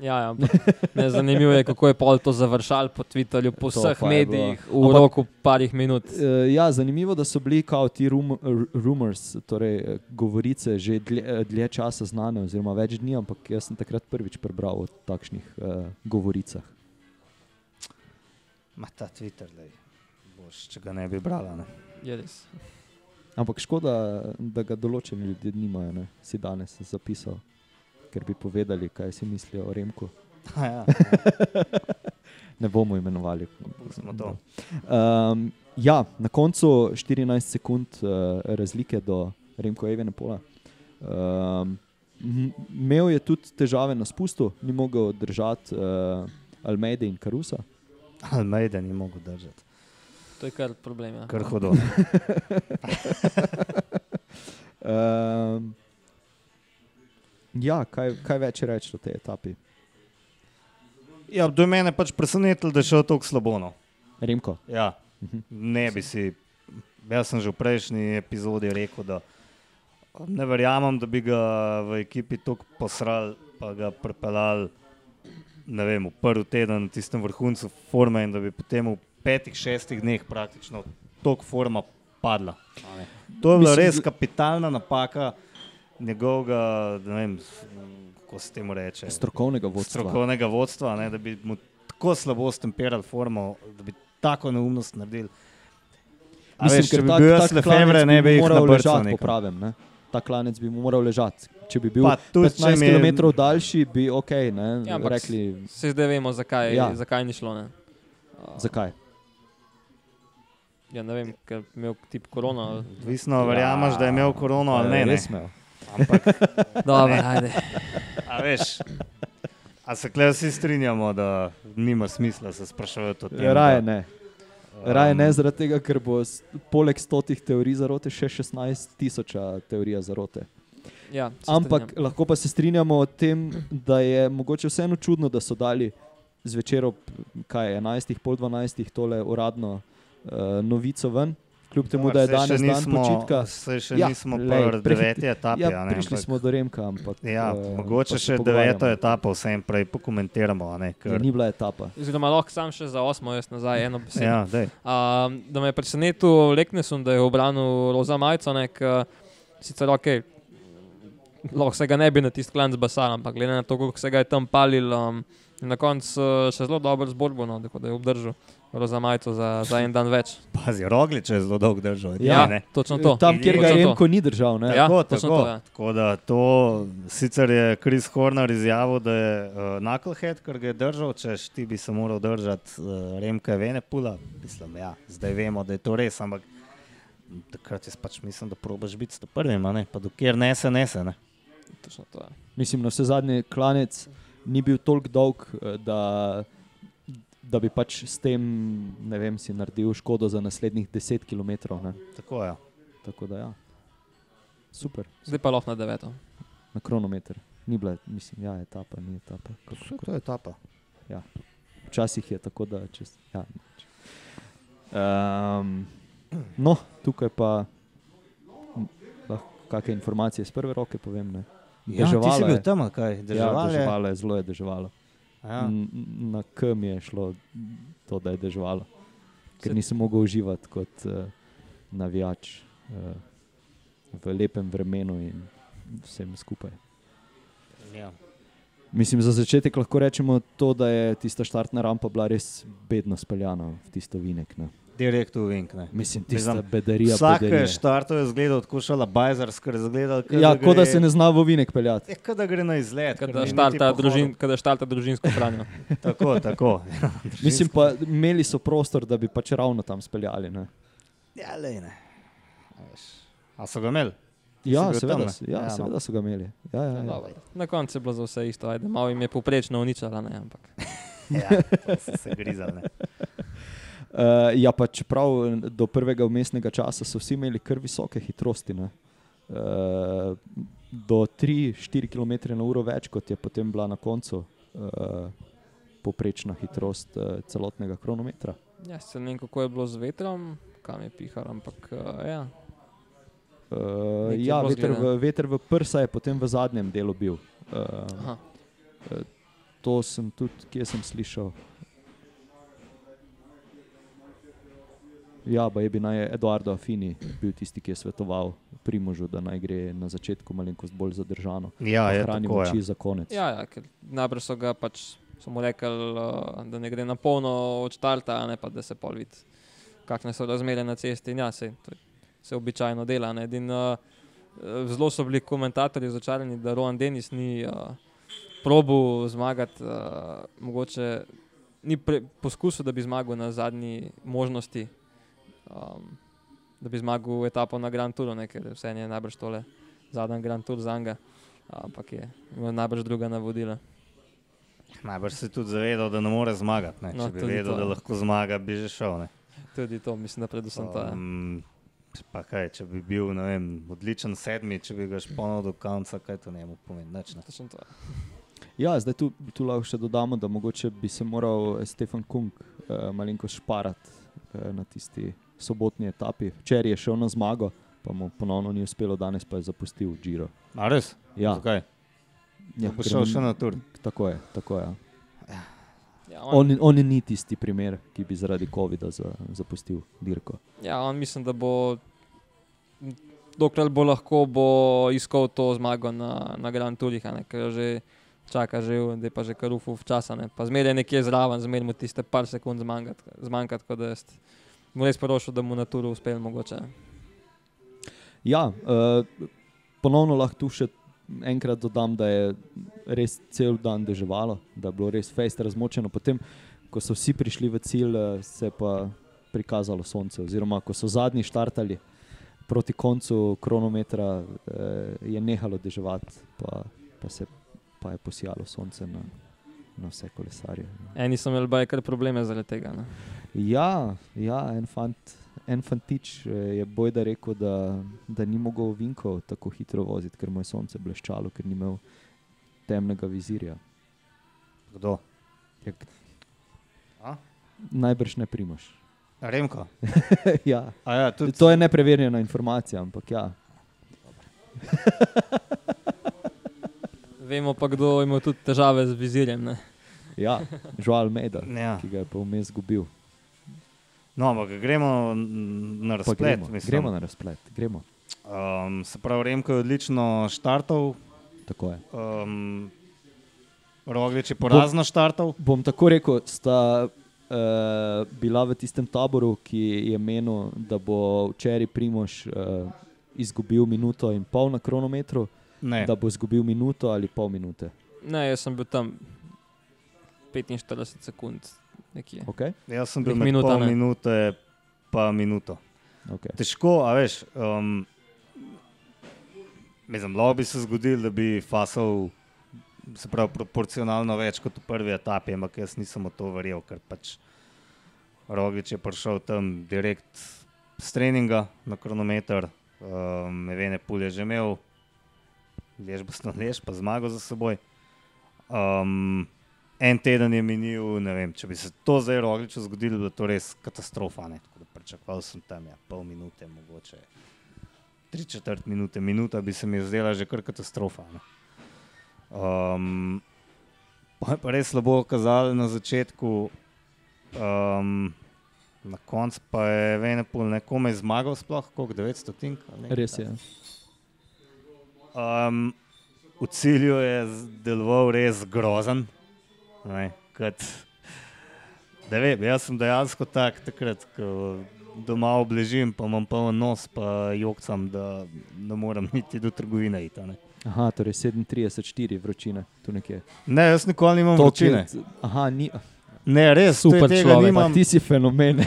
Ja, ja, ne, zanimivo je, kako je pol to završal po Twitterju, po To vseh medijih, v Ampak- roku parih minut. Uh, ja, zanimivo je, da so bili kao ti rum, rumors, torej eh, govorice, že dlje, eh, dlje časa znane, oziroma več dni, ampak jaz sem takrat prvič prebral o takšnih uh, govoricah. Ma ta Twitter, lej. Boš, če ga ne bi brala. Ne. Je res. Ampak škoda, da ga določeni ljudje nimajo, ne? si danes zapisal, ker bi povedali, kaj si mislijo o Remku. A Ja, Ne bomo imenovali. to. Um, ja, na koncu 14 sekund uh, razlike do Remko Evenepola. Um, imel je tudi težave na spustu, ni mogel držati uh, Almeida in Karusa. Almeida ni mogel držati. To je kar problem. Ja. Kar hodo. um, ja, kaj, kaj več reči o tej etapi? Ja, do mene je pač presenetilo, da je šel tako slabo. No. Remko. Ja, ne bi si. Jaz sem že v prejšnji epizodi rekel, da ne verjamem, da bi ga v ekipi tako posral, pa ga pripeljal vem, v prvi teden, na tistem vrhuncu forme, in da bi potem v petih, šestih dneh praktično tok forma padla. To je bila res kapitalna napaka njegovega, ne vem, kako se temu reče. Strokovnega vodstva. Strokovnega vodstva, ne, da bi mu tako slabo stemperali formo, da bi tako neumnost naredili. Mislim, ker bi bil jaz Lefebvre, ne bi jih moral ležati po pravem. Ne? Ta klanec bi mu moral ležati. Če bi bil pa, 15 km je... daljši, bi ok. Ja, rekli... Se zdaj vemo, zakaj, ja. zakaj ni šlo. Uh, zakaj? Ja, ne vem, ker je imel tip korona. Visno, ja. verjameš, da je imel korona ali ne? Ne, ne. Ampak, Dobre, ajde. A veš, a se klej vsi strinjamo, da nima smisla se spraševati o tem? Raje ne. Raje ne zaradi tega, ker bo poleg stotih teorij zarote še 16 tisoča teorija zarote. Ja, Ampak strinjam. lahko pa se strinjamo o tem, da je mogoče vseeno čudno, da so dali zvečer ob 11, pol 12 tole uradno uh, novico ven, kljub temu, da je danes dan nismo, počitka. Se še ja, nismo pri deveti etapi. Ja, ne, prišli ampak, smo do Remka. Ampak, ja, uh, mogoče še deveto etapo, vsem prej pokomentiramo. Ne, ker... ja, ni bila etapa. Oziroma, lahko sam še za osmo, jaz nazaj eno besedo. Ja, uh, da me je presenetil Leknesun, da je obranil Roza Majco, nek, uh, sicer ok. Lahko se ga ne bi na tisti klan zbasal, ampak glede na to, kako se ga je tam palil, um, na koncu uh, še zelo dober zborbo, no, da je obdržal za majico za, za en dan več. Pazi, roglič je zelo dolg držal. Ja, ja točno to. Tam, kjer ga je Remko ni držal. Ne? Ja, tako, tako, to, ja. tako da to sicer je Chris Horner izjavil, da je uh, knucklehead, ker ga je držal, češ ti bi se moral držati uh, Remka Venepula. Mislim, ja, zdaj vemo, da je to res, ampak takrat jaz pač mislim, da probaš biti s prvim, pa dokler nese, nese. Ne? Točno to. Ja. Mislim, na vse zadnje klanec ni bil toliko dolg, eh, da da bi pač s tem vem, si naredil škodo za naslednjih 10 km. Ne? Tako je. Tako da, ja. Super. Zdaj pa lahko na deveto. Na kronometer. Ni bila, mislim, ja, etapa, ni etapa. Kako, to je etapa. Ja. Včasih je tako, da čez. Ja. Um, no, tukaj pa lahko kakšne informacije iz prve roke povem. Ne? Deževalo ja, je bilo tam, kaj ja, deževalo je. Zelo je deževalo. Ja. Na kam je šlo to, da je deževalo, ker nisem mogel uživati kot uh, navijač uh, v lepem vremenu in vsem skupaj. Ja. Mislim, za začetek lahko rečemo to, da je tista štartna rampa bila res bedno speljana v tisto vinek. Ne direkt v Vink. Mislim, ti sta bedarija. Vsak štartov je zgledal, tako šala bajzarska, zgledal. Ja, kot da se ne zna v Vinek peljati. Je, ja, da gre na izlet. Kada štarta, družin, kada štarta družinsko hranjo. tako, tako. Ja, Mislim pa, imeli so prostor, da bi pač ravno tam speljali. Ne? Ja, le ne. A so ga imeli? Ja, seveda, tam, ja, ja, seveda no. so ga imeli. Ja, ja, ja. Na koncu je bilo za vse isto, ajde, malo jim je poprečno uničala, ne, ampak. ja, se grizali. Uh, ja, pa čeprav do prvega umestnega časa so vsi imeli kar visoke hitrosti. Uh, do 3-4 km/h več, kot je potem bila na koncu uh, poprečna hitrost uh, celotnega kronometra. Ja, se ne vem, kako je bilo z vetrom, kam je pihal, ampak uh, ja. Uh, ja, veter v, veter v prsa je potem v zadnjem delu bil. Uh, uh, to sem tudi, kje sem slišal. Ja, pa je bi naj Eduardo Afini bil tisti, ki je svetoval Primožu, da naj gre na začetku malenkost bolj zadržano. Ja, je hranil oči ja. za konec. Ja, ja ker najbrž so ga pač samo rekli, uh, da ne gre na polno od štarta, ne pa da se pol vidi, kakšne so razmere na cesti. Ja, se, se običajno dela. Edin, uh, zelo so bili komentatorji začarani, da Rohan Denis ni uh, probu zmagati, uh, mogoče ni poskusil, da bi zmagal na zadnji možnosti um, da bi zmagal etapo na Grand Touru, ne, ker vse je najbrž tole zadnji Grand Tour za njega, ampak je najbrž druga navodila. Najbrž si tudi zavedal, da ne more zmagati. Ne? No, Če bi vedel, to, da lahko zmaga, bi že šel. Ne? Tudi to, mislim, da predvsem to. ja. Um, pa kaj, če bi bil ne vem, odličen sedmi, če bi ga šponil do konca, kaj to njemu pomeni? Nič, ne. Točno to. ja. Zdaj tu, tu lahko še dodamo, da mogoče bi se moral eh, Stefan Kung uh, malenkost šparati uh, na tisti sobotni etapi. Včeraj je šel na zmago, pa mu ponovno ni uspelo, danes pa je zapustil Giro. A res? Ja, Zakaj? ja Ja, bo šel še na tur. Tako je, tako je. Ja, On, on ni tisti primer, ki bi zaradi COVID-a za, zapustil dirko. Ja, on mislim, da bo, dokler bo lahko, bo iskal to zmago na, na Grand Tourih, a ne, ker že čaka, že, da je pa že kar ufov časa. Ne. Pa zmeraj je nekje zraven, zmeraj mu tiste par sekund zmanjkati, zmanjka, tako da jaz mu res porošam, da mu na turu uspel mogoče. Ja, uh, ponovno lahko tu še enkrat dodam, da je res cel dan deževalo, da je bilo res fejst razmočeno. Potem, ko so vsi prišli v cilj, eh, se je pa prikazalo sonce. Oziroma, ko so zadnji štartali proti koncu kronometra, eh, je nehalo deževati, pa, pa se pa je posijalo sonce na, na vse kolesarje. Eni so imeli baj kar probleme zaradi tega. Ne. Ja, ja en, fant, en fantič eh, je bojda rekel, da, da ni mogel vinkov tako hitro voziti, ker mu je sonce bleščalo, ker ni imel temnega vizirja. Kdo? A? najbrž ne primaš. Remko. ja. A ja, tudi, To je nepreverjena informacija, ampak ja. Vemo pa, kdo ima tudi težave z vizirjem. Ne. ja. Žual Meda, Ja. ki ga je pa vmes izgubil. No, ampak gremo na Pa razplet. Gremo, mislim. gremo na razplet, gremo. Um, se pravi, Remko je odlično štartov, Tako je. um, Roglič je porazno štartov. Bom tako rekel, sta uh, bila v tistem taboru, ki je menil, da bo včeraj Primož uh, izgubil minuto in pol na kronometru, Ne, da bo izgubil minuto ali pol minute. ne, jaz sem bil tam 45 sekund. Nekje. Okay? jaz sem bil minuta, pol ne. minute, pa minuto. Okay. Težko, a veš. Um, mislim, lahko bi se zgodil, da bi fasal se pravi, proporcionalno več kot v prvi etapi, ampak jaz nisem v to verjel, ker pač Roglič je prišel tam direkt s treninga na kronometer, um, Evene Pulje že imel, lež bo lež, pa zmago za seboj. Um, en teden je minil, ne vem, če bi se to zdaj Rogliču zgodilo, bi bilo to res katastrofa. Ne? Tako da pričakoval sem tam ja, pol minute, mogoče tri četrt minute, minuta bi se mi zdela že kar katastrofa. Ne? Um, pa je pa res slabo kazalo na začetku, um, na koncu pa je Venepol nekome zmagal, sploh koliko 900 tink. Res je. Um, v cilju je deloval res grozen. Ne, kot, da vem, jaz sem dejansko tak, takrat, ko doma obležim, pa imam poln nos, pa jokcam, da ne morem niti do trgovine. Iti, ne. Aha, torej 37, vročina, tu nekje. ne, jaz nikoli nimam To, vročine. ki- Aha, ni, Ne, res, Super človek, nimam. ti si fenomen.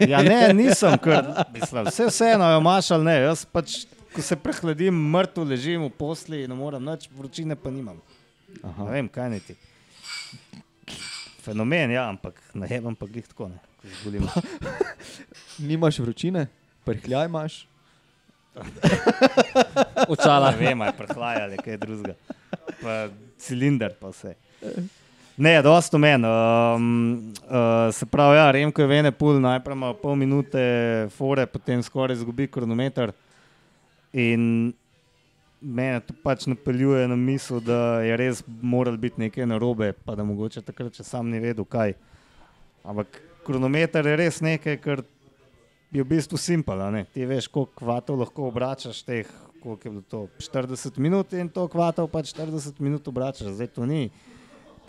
Ja, ne, nisem, ker mislim, vse vseeno jo imaš ali ne. Jaz pač, ko se prehladim, mrtev ležim v posli, ne morem nič, vročine pa nimam. Ne Aha. vem, kaj niti. Fenomen, ja, ampak ne vem, pa glih tako ne. ko zbolim. Nimaš vročine, prhljaj imaš. Očala. Ne vem, ali prehlajali kaj drugega. Pa cilinder pa vse. Ne, dosto men. Um, uh, se pravi, ja, Remko je vene pul, najprej ima pol minute fore, potem skoraj izgubi kronometer. In mene to pač napeljuje na misel, da je res moral biti nekaj narobe, pa da mogoče takrat še sam ni vedel kaj. Ampak kronometer je res nekaj, kar je v bistvu simpel. a ne. Ti veš, koliko kvatov lahko obračaš, teh, koliko je bilo to 40 minut in to kvatov pač 40 minut obračaš. Zdaj to ni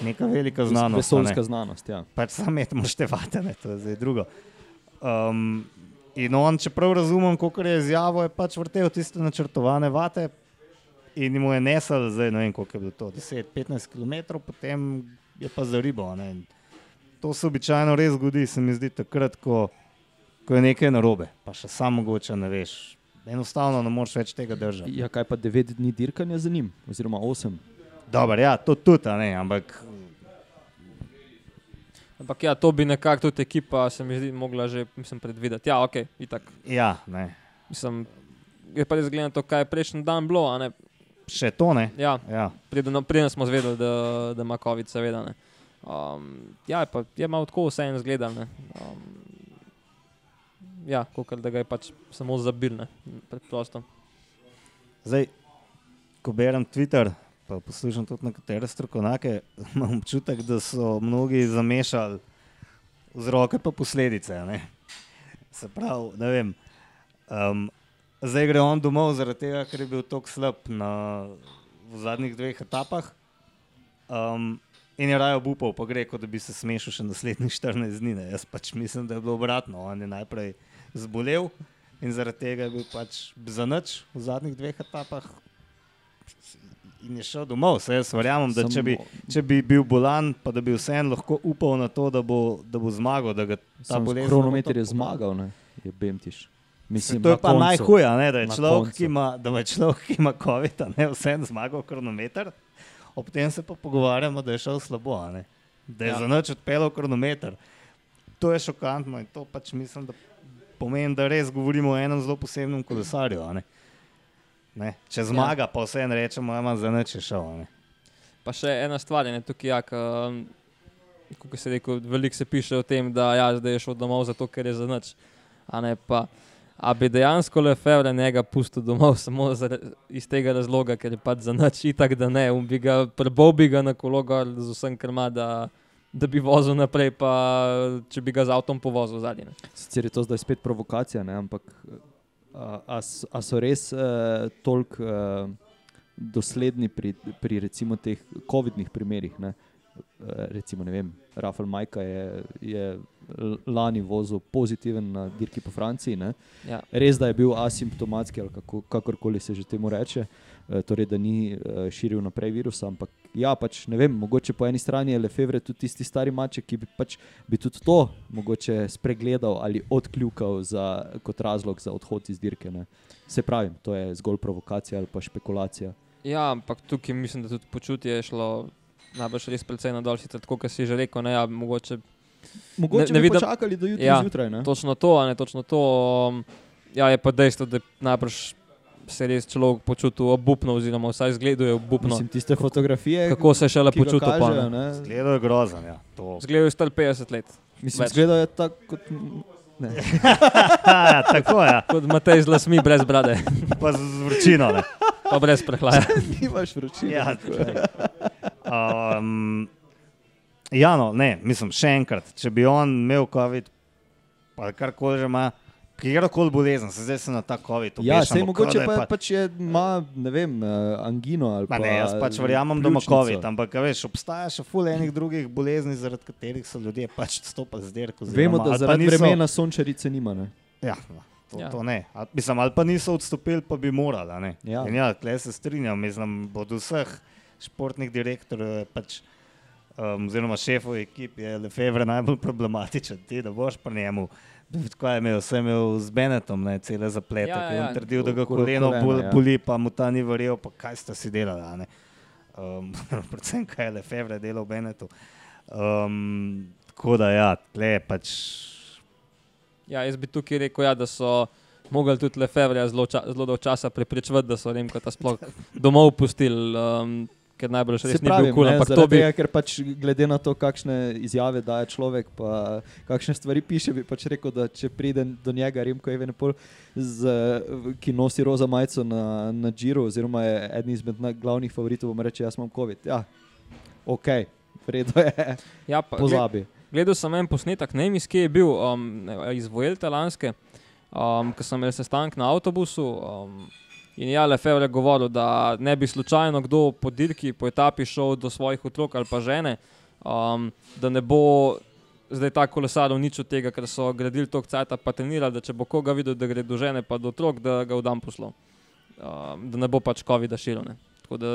neka velika znanost. a ne. Vesoljska znanost, ja. Pač sam metemo števate, ne, to je zdaj drugo. Um, in on, če prav razumem, kako je izjavo, je pač vrtel tiste načrtovane vate in mu je nesel, zdaj ne vem, koliko je bilo to, 10-15 km, potem je pa za ribo. Ne. To se običajno res zgodi, se mi zdi takrat, ko ko je nekaj narobe, pa še samo mogoče ne veš. Enostavno ne moreš več tega držati. Ja, kaj pa devet dni dirkanja za njim, oziroma osem. Dobro, ja, to tudi, ne, ampak Ampak ja, to bi nekako tudi ekipa, se mi zdi, mogla že mislim, predvideti. Ja, ok, itak. ja, ne. Mislim, je pa res gledano to, kaj je prejšnji dan bilo. a ne. Še to ne. Ja, Ja. preden, no, preden smo zvedeli, da, da ima COVID, seveda. Ne. Um, ja, je pa je malo tako vse en zgledal. Um, ja, kot da ga je pač samo zabil, ne, preprosto. Zdaj, ko berem Twitter, pa poslušam tudi nekatere strokovnjake, imam občutek, da so mnogi zamešali vzroke pa posledice. ne. Se pravi, ne vem. Um, zdaj gre on domov zaradi tega, ker je bil tako slab na, v zadnjih dveh etapah. Um, in je raje obupal, pa gre, kot da bi se smešil še naslednjih 14 dni. Ne. Jaz pač mislim, da je bilo obratno. On je najprej zbolel in zaradi tega je bil pač za nič v zadnjih dveh etapah. In je šel domov. Se jaz verjamem, da če bi, če bi bil bolan, pa da bi vseeno lahko upal na to, da bo, da bo zmagal, da ta kronometer je zmagal, ne? je Bemtiš. Mislim, to je pa najhuje, da je človek, ima, da ima človek, ki ima COVID, ne vseeno zmagal kronometer, ob tem se pa pogovarjamo, da je šel slabo, da je Ja. za noč odpeljal kronometer. To je šokantno in to pač mislim, da pomeni, da res govorimo o enem zelo posebnem kolesarju. Ne? Ne? Če zmaga, ja. pa vseeno rečemo, da ima za noč je šel. a Ne? Pa še ena stvar je ne, tukaj, ja, kot se reče, veliko se piše o tem, da ja, zdaj je šel domov zato, ker je za noč. A, ne, pa, a bi dejansko Lefebvre njega pustil domov samo zare, iz tega razloga, ker je pač za noč itak, da ne, on bi ga prebol bi ga na kolo gor z vsem krma, da, da bi vozil naprej, pa če bi ga z avtom povozil zadnji. Sicer je to zdaj spet provokacija, ne? ampak a, a, so res uh, toliko uh, dosledni pri, pri recimo teh COVID-nih primerih? Ne? Eh, Recimo, ne vem, Rafael Majka je, je lani vozil pozitiven na dirki po Franciji. Ne? Ja. Res, da je bil asimptomatski ali kako, kakorkoli se že temu reče, eh, torej da ni eh, širil naprej virusa. Ampak ja, pač ne vem, mogoče po eni strani je Lefebvre tudi tisti stari maček, ki bi, pač, bi tudi to mogoče spregledal ali odkljukal za, kot razlog za odhod iz dirke. Ne. Se pravi, to je zgolj provokacija ali pa špekulacija. Ja, ampak tukaj mislim, da tudi počutje je šlo najbrž res precej na dol, sicer tako, kot si že rekel, ne, ja, mogoče Mogoče ne ne bi vidim- počakali do jutri Ja, zjutraj. ne. Točno to, a ne točno to. Um, ja, je pa dejstvo, da najbrž se res človek počutil obupno, oziroma vsaj zgleduje obupno. Mislim, tiste fotografije, Kako se je šele ne. Zgledal je grozen. Ja. To- Zgleduje star 50 let, Mislim, več. zgleda je tako kot. Ne. ja, tako je, ja. kot Matej z lasmi, brez brade, pa z vročino. Ne. pa brez prehlaja. Nimaš vročine. Ja, um, ja, no, ne, mislim, še enkrat, če bi on imel COVID, pa karkoli že ima, kjerkoli bolezen, se zdaj se na ta COVID Ja, obešamo, sej kot mogoče pa, pa- pač je, ima, ne vem, eh, angino ali pa. ne, jaz pač verjamem, da ima. COVID, ampak a veš, obstaja še ful enih drugih bolezni, zaradi katerih so ljudje pač stopili z dirko. Vemo, da ali pa zaradi niso- vremena sončarice nima. Ne? Ja, no, to, Ja. ja. to ne. A, mislim, ali pa niso odstopili, pa bi morali. a ne. Ja. In ja, tle se strinjam, mislim, od vseh športnih direktorjev, je pač, um, oziroma šefov ekip, je Lefebvre najbolj problematičen. Ti, da boš pri njemu. Kaj je imel, sem imel z Benetom, ne, cele zaplete, Ja, ja, ki je ja. on trdil, da ga koleno kolena, bol, ja. boli, pa mu ta ni verjel, pa kaj sta si delali. a ne. Um, predvsem kaj je Lefebvre delal v Benetu. Um, tako da ja, tle pač. Ja, jaz bi tukaj rekel, ja, da so mogli tudi Lefebvre zelo, ča, zelo dolgo časa prepričevati, da so Remkota sploh domov pustili, um, ker najbrž res Se ni pravi, bil kul, ne, ampak to bi. tega, ker pač glede na to, kakšne izjave daje človek, pa kakšne stvari piše, bi pač rekel, da če pride do njega Remko Evenepol, z, ki nosi roza majico na, na Džiru, oziroma je eden izmed glavnih favoritov, bom reče, jaz imam COVID. Ja, ok, vredo je, Ja, pa, pozabi. Gledal sem en posnetek, ne vem, iz kje je bil, um, iz Vojelte lanske, um, ko sem imel sestanek na avtobusu. Um, in ja, Lefebvre je govoril, da ne bi slučajno kdo po dirki, po etapi šel do svojih otrok ali pa žene, um, da ne bo zdaj ta kolesar nič od tega, ker so gradili to cajt, pa trenirali, da če bo koga videl, da gre do žene pa do otrok, da ga v dan poslal. Um, da ne bo pač COVID-a širil. ne. Tako da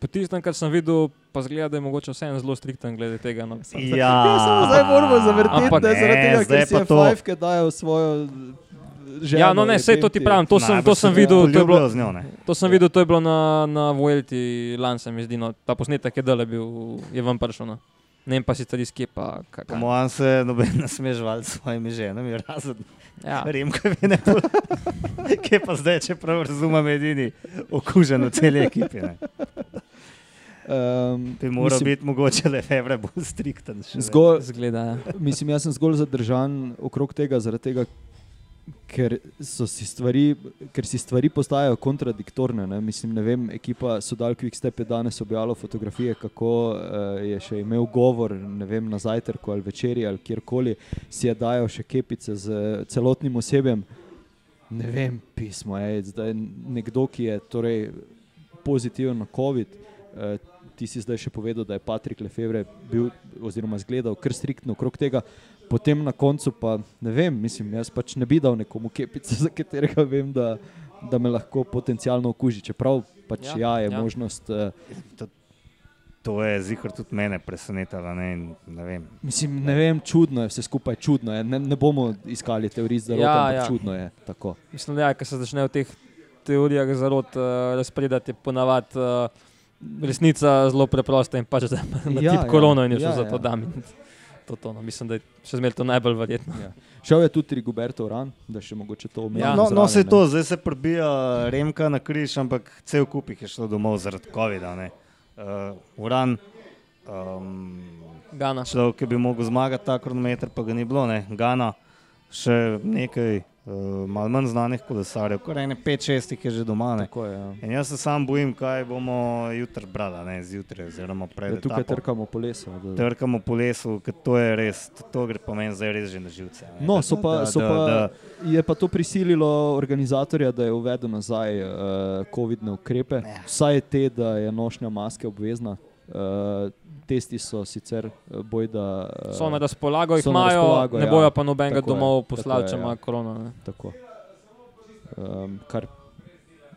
po tistem, kar sem videl, pa zgleda, da je mogoče vseeno zelo strikten glede tega. No. Ja, Ja, samo zdaj moramo zavrteti, Ampak da zaradi ne, tega, ker si pa je to- Fajfke dajo svojo ženo. Ja, no ne, sej to ti pravim, to sem, to sem videl, to je bilo, njo, ne. to sem videl, to je bilo na, na Vuelti lani, se mi zdi, no, ta posnetek je dal, bil, je vam prišel. No. Ne vem pa si tudi skjepa. Po mojem se noben ne sme žvaliti s svojimi ženami, razen Ja. Remka Vene. Kje pa zdaj, če prav razumem, edini okužen v celi ekipi. Ne. Um, Bi moral biti mogoče le Fevre bolj strikten. Zgolj, Zgleda, ja. mislim, jaz sem zgolj zadržan okrog tega, zaradi tega, ker, si stvari, ker si stvari postajajo kontradiktorne. Ne? Mislim, ne vem, ekipa Sodal Quickstep je danes objavila fotografije, kako uh, je še imel govor ne vem, na zajtrku ali večerji ali kjerkoli, si je dajal še kepice z celotnim osebjem. Ne vem, pismo je, zdaj nekdo, ki je torej pozitiven na COVID. Uh, ti si zdaj še povedal, da je Patrik Lefevre bil oziroma zgledal kar striktno okrog tega. Potem na koncu pa ne vem, mislim, jaz pač ne bi dal nekomu kepice, za katerega vem, da, da me lahko potencialno okuži. Čeprav pač ja, Ja, ja je ja. ja. možnost. Uh, To, to je zihar tudi mene presenetilo. Ne, in ne vem. mislim, ne vem, čudno je vse skupaj, čudno je. Ne, ne bomo iskali teorij zaradi Ja, ampak ja. čudno je tako. Mislim, da ja, ko se začnejo v teh teorijah zarod uh, razpredati, je ponavadi uh, resnica zelo preprosta in pač da na Ja, ja, tip ja. korono in je šlo Ja, ja, za ja. to, da mi to, to no. Mislim, da je še zmeraj to najbolj verjetno. Ja. Šel je tudi Rigoberto Uran, da še mogoče to omenimo. Ja. no, no, se zraven, to, ne. zdaj se prbija Remka na križ, ampak cel kup jih je šlo domov zaradi COVID-a. ne. Uh, Uran, um, Gana. človek, ki bi mogel zmagati ta kronometer, pa ga ni bilo. Ne. Gana, še nekaj uh, malo manj znanih kolesarjev, kar ene 5-6 jih je že doma. Ne. Tako je, ja. In jaz se sam bojim, kaj bomo jutri brali, ne zjutraj, oziroma pred Da tukaj etapo. trkamo po lesu. Da, Trkamo po lesu, ker to je res, to, to gre po meni zdaj res že na živce. ne. No, Da- so pa, da- so da- pa, da- je pa to prisililo organizatorja, da je uvedel nazaj uh, COVID-ne ukrepe, Ja. vsaj te, da je nošnja maske obvezna. Uh, testi so sicer uh, bojda. Uh, So na razpolago, jih imajo, razpolago, ne ja. bojo pa nobenega domov poslali, če ja. ima korona. Ne. Tako. Um, kar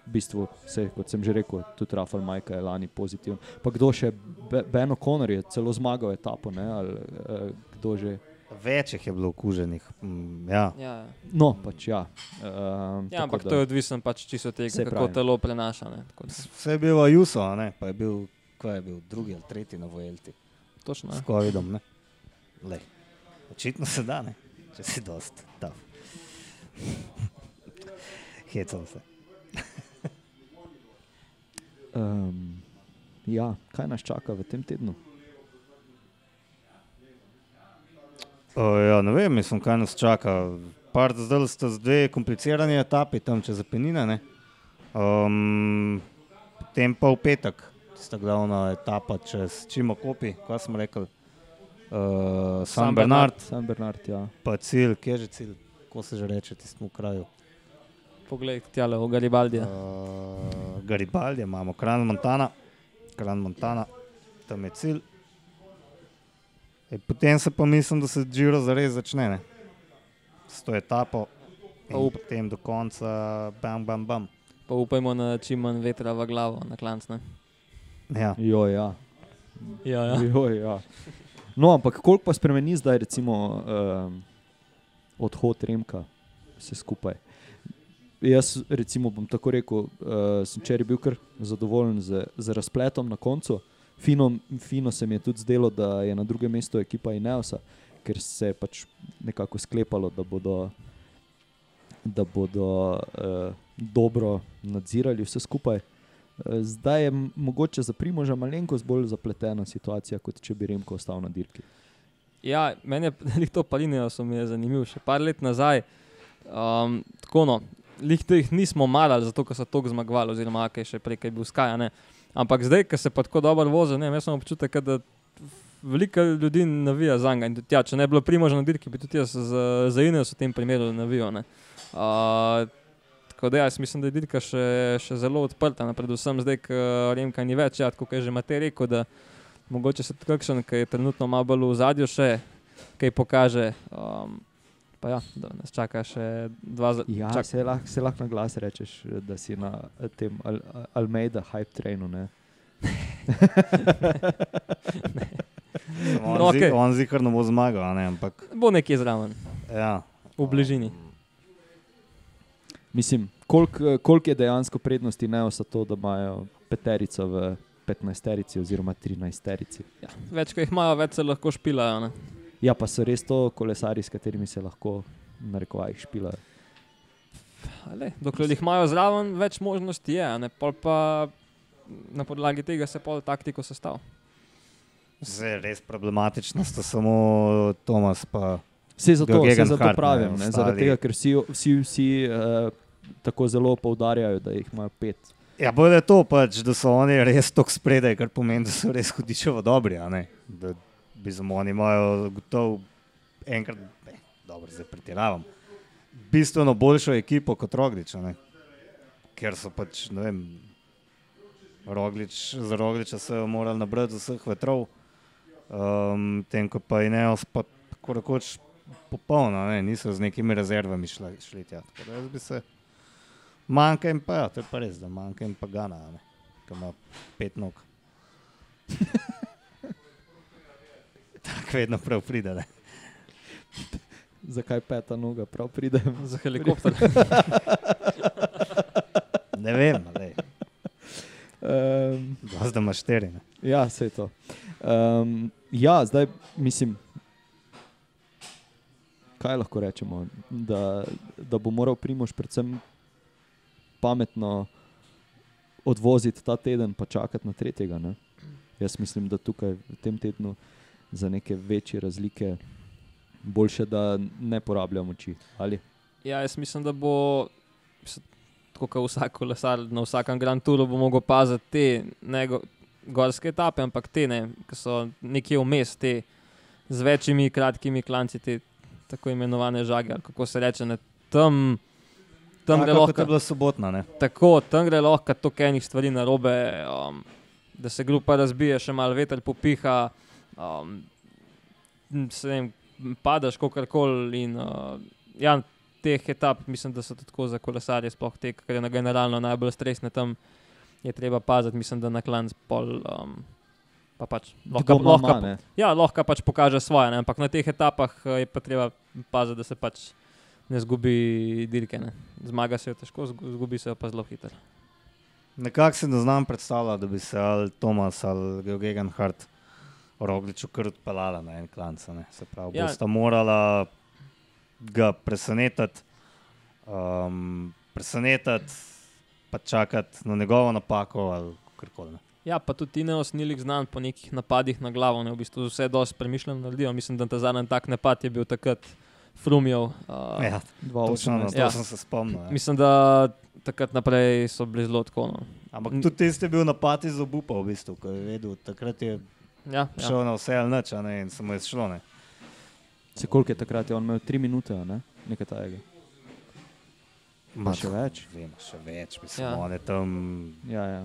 v bistvu, vse, kot sem že rekel, tudi Rafael Majka je lani pozitiven. Pa kdo še, Be Ben O'Connor je celo zmagal etapo, ne? ali uh, kdo že. Več jih je bilo okuženih. Mm, ja. Ja, No, pač ja. Um, ja ampak to je odvisno pač čisto od tega, kako pravim. telo prenaša. Ne. Tako da- Vse je bil Ajuso, a ne? pa je bil, kaj je bil, drugi ali tretji na Vojelti Točno. s ja. COVID-om. ne. Lej. Očitno se da, ne? če si dost. tough. Hecam se. Um, ja, kaj nas čaka v tem tednu? O, ja, ne vem, mislim, kaj nas čaka. Par, zdaj sta z dve komplicirani etapi tam čez Apenine. ne. Um, potem pa v petek, tista glavna etapa čez Čimo Kopi, kaj smo rekli. Uh, San, San Bernard, San Bernard, ja. pa cilj, kje je že cilj, ko se že reče, tistemu kraju. Poglej, tjale, v Garibaldiju. Uh, Garibaldi, imamo Kran Montana, Kran Montana, tam je cilj. E, potem se pa mislim, da se Giro zares začne, ne? s to etapo. In Up. potem do konca, bam, bam, bam. Pa upajmo na čim manj vetra v glavo, na klanc. Ne? Ja. Jo, ja. Ja, ja. Jo, ja. No, ampak koliko pa spremeni zdaj, recimo, um, odhod Remka, vse skupaj? Jaz, recimo, bom tako rekel, uh, sem včeraj bil kar zadovoljen z, z razpletom na koncu. Fino, fino se mi je tudi zdelo, da je na drugem mestu ekipa Ineosa, ker se je pač nekako sklepalo, da bodo, da bodo uh, dobro nadzirali vse skupaj. Zdaj je mogoče za Primoža malenkost bolj zapletena situacija, kot če bi Remko ostal na dirki. Ja, meni je to palinijo, so mi je zanimivo. Še par let nazaj, um, tako no, lih teh nismo marali, zato ker so tako zmagovali, oziroma kaj še prej, kaj je bil Sky. a ne. Ampak zdaj, ko se pa tako dobro vozi, ne, jaz imam občutek, da veliko ljudi navija za njega. In tudi Ja, če ne bi bilo primožno na dirki, bi tudi jaz za, za Ines v tem primeru navijal. Uh, tako da ja, jaz mislim, da je dirka še, še zelo odprta, ne, predvsem zdaj, ko Remka ni več, ja, kot je že Matej rekel. da Mogoče se tudi kakšen, ki je trenutno malo bolj v zadju, še kaj pokaže. Um, pa ja, da nas čaka še dva za- Ja, čak- se lahko lah na glas rečeš, da si na tem Al Almeida hype trainu. Ne? On, No, no, okay. okej. on zikar ne bo zmagal, a ne, ampak Bo nekje zraven, ja. v bližini. Mislim, koliko kolik je dejansko prednosti Neosa to, da imajo peterico v 15-terici oziroma 13-terici. Ja, več, ko jih imajo, več se lahko špilajo. Ne? Ja, pa so res to kolesari, s katerimi se lahko na rekovajih špilajo. Ale, dokler jih imajo zraven, več možnosti je, a ne? pol pa na podlagi tega se pol taktiko sestav. Zdaj, res problematično sta samo Tomas pa Vse zato, vse zato pravim, ne, zaradi tega, ker vsi, vsi, vsi uh, tako zelo poudarjajo, da jih imajo pet. Ja, bolje je to, pač, da so oni res tako spredaj, kar pomeni, da so res hudičevo dobri. Da bi za oni imajo gotovo enkrat, ne, dobro, zdaj pretiravam, bistveno boljšo ekipo kot Roglič, ker so pač, ne vem, Roglič, za Rogliča se je morali nabrati vseh vetrov, um, tem ko pa Ineos pa tako rekoč popolno, ne, niso z nekimi rezervami šli, šli tja. Tako da jaz bi se Manjka jim pa, ja, to je pa res, da manjka jim pa Gana, ki ima pet nog. Tako vedno prav pride. Ne? Zakaj peta noga prav pride? Za helikopter. ne vem, ali Um, zdaj imaš štiri. Ne? ja, vse to. Um, ja, zdaj mislim, kaj lahko rečemo, da, da bo moral Primož predvsem pametno odvoziti ta teden, pa čakati na tretjega. Ne? Jaz mislim, da tukaj v tem tednu za neke večje razlike boljše, da ne porabljamo moči. Ali? Ja, jaz mislim, da bo, tako kot vsak kolesar na vsakem Grand Touru, bo mogel paziti te ne go- gorske etape, ampak te, ne, ki so nekje vmes, te z večjimi kratkimi klanci, te tako imenovane žage, kako se reče. Ne, tam, tam gre Tako kot je lahko bila sobotna. Ne? tako, tam gre lahko toliko enih stvari na robe, um, da se grupa razbije, še malo veter popiha, um, se ne vem, padaš kakorkoli. In uh, ja, teh etap mislim, da so tako za kolesarje, sploh te, ker je na generalno najbolj stresne tam. Je treba paziti, mislim, da na klanc pol. Um, pa pač lahko, lahko, ne? ja, lahko pač pokaže svoje, ne? ampak na teh etapah eh, je pa treba paziti, da se pač ne zgubi dirke. Ne? Zmaga se jo težko, zgu- zgubi se jo pa zelo hitro. Nekako si ne znam predstavljati, da bi se ali Tomas ali Georgijan Hart Rogliču kar odpeljala na en klanc. ne. Se pravi, Ja. bosta morala ga presenetiti, um, presenetiti, pa čakati na njegovo napako ali karkoli. ne. Ja, pa tudi Tineos ni lik znan po nekih napadih na glavo, ne v bistvu vse dosti premišljeno naredijo. Mislim, da ta zadnji tak napad je bil takrat Frumjev. Uh, Ja, točno na 2018. to Ja. ja. sem se spomnil. ja. Mislim, da takrat naprej so bili zelo tako. No. Ampak tudi tisti je bil napad iz obupa, v bistvu, ko je vedel, takrat je Ja, ja. šel na vse ali nič, ne, in se mu je šlo. Ne. Se koliko je takrat, je on imel tri minute, a ne? nekaj tajega. Ma, še več? Vem, še več, mislim, Ja. ja. on je tam. Ja, ja.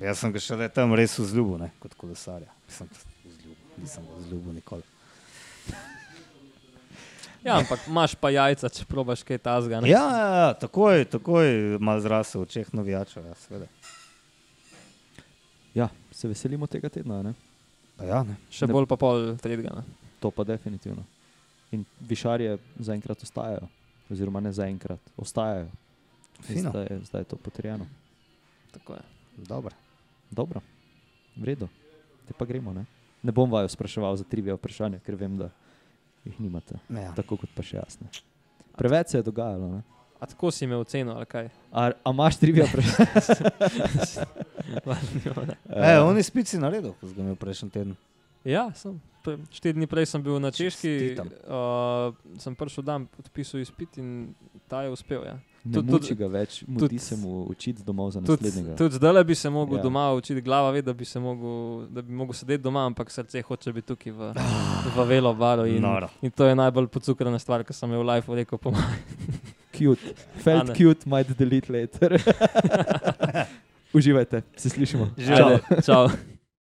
Jaz sem ga še tam res vzljubil, ne, kot kolesarja. Mislim, vzljubil, nisem ga vzljubil nikoli. Ja, ampak imaš pa jajca, če probaš kaj tazga. Ja, ja, ja, takoj, takoj malo zrasel v očeh navijačev, ja, seveda. ja, se veselimo tega tedna, ne? Pa ja, ne. Še Ne- bolj pa pol tretjega. ne. to pa definitivno. In višarje zaenkrat ostajajo, oziroma ne zaenkrat, ostajajo. Fino. Zdaj, je- zdaj je to potrjeno. Tako je. Dobro. Dobro, v redu, te pa gremo. Ne, ne bom vaju spraševal za trivija vprašanja, ker vem, da jih nimate, Ja. tako kot pa še jasne. Preveč se je dogajalo. Ne? A tako si me ocenil, ali kaj? A, a imaš trivija vprašanja? E, on je spici naredil, ko sem ga imel prejšnji teden. Ja, sem. Pre, štiri dni prej sem bil na Češki, Čestitam. uh, sem prišel dan podpisal izpit in ta je uspel. Ja. Ne Tudi- muči ga več, mudi tudi- se mu učiti domov za naslednjega. tudi zdaj bi se mogel Ja. doma učiti, glava ve, da bi se mogel, da bi mogel sedeti doma, ampak srce hoče biti tukaj v, v velo baru. In, Noro. in to je najbolj pocukrana stvar, ki sem jo v lifeu rekel. Po mojem. Cute. Felt cute, might delete later. Uživajte, se slišimo. Živijo. Ajde, Čau.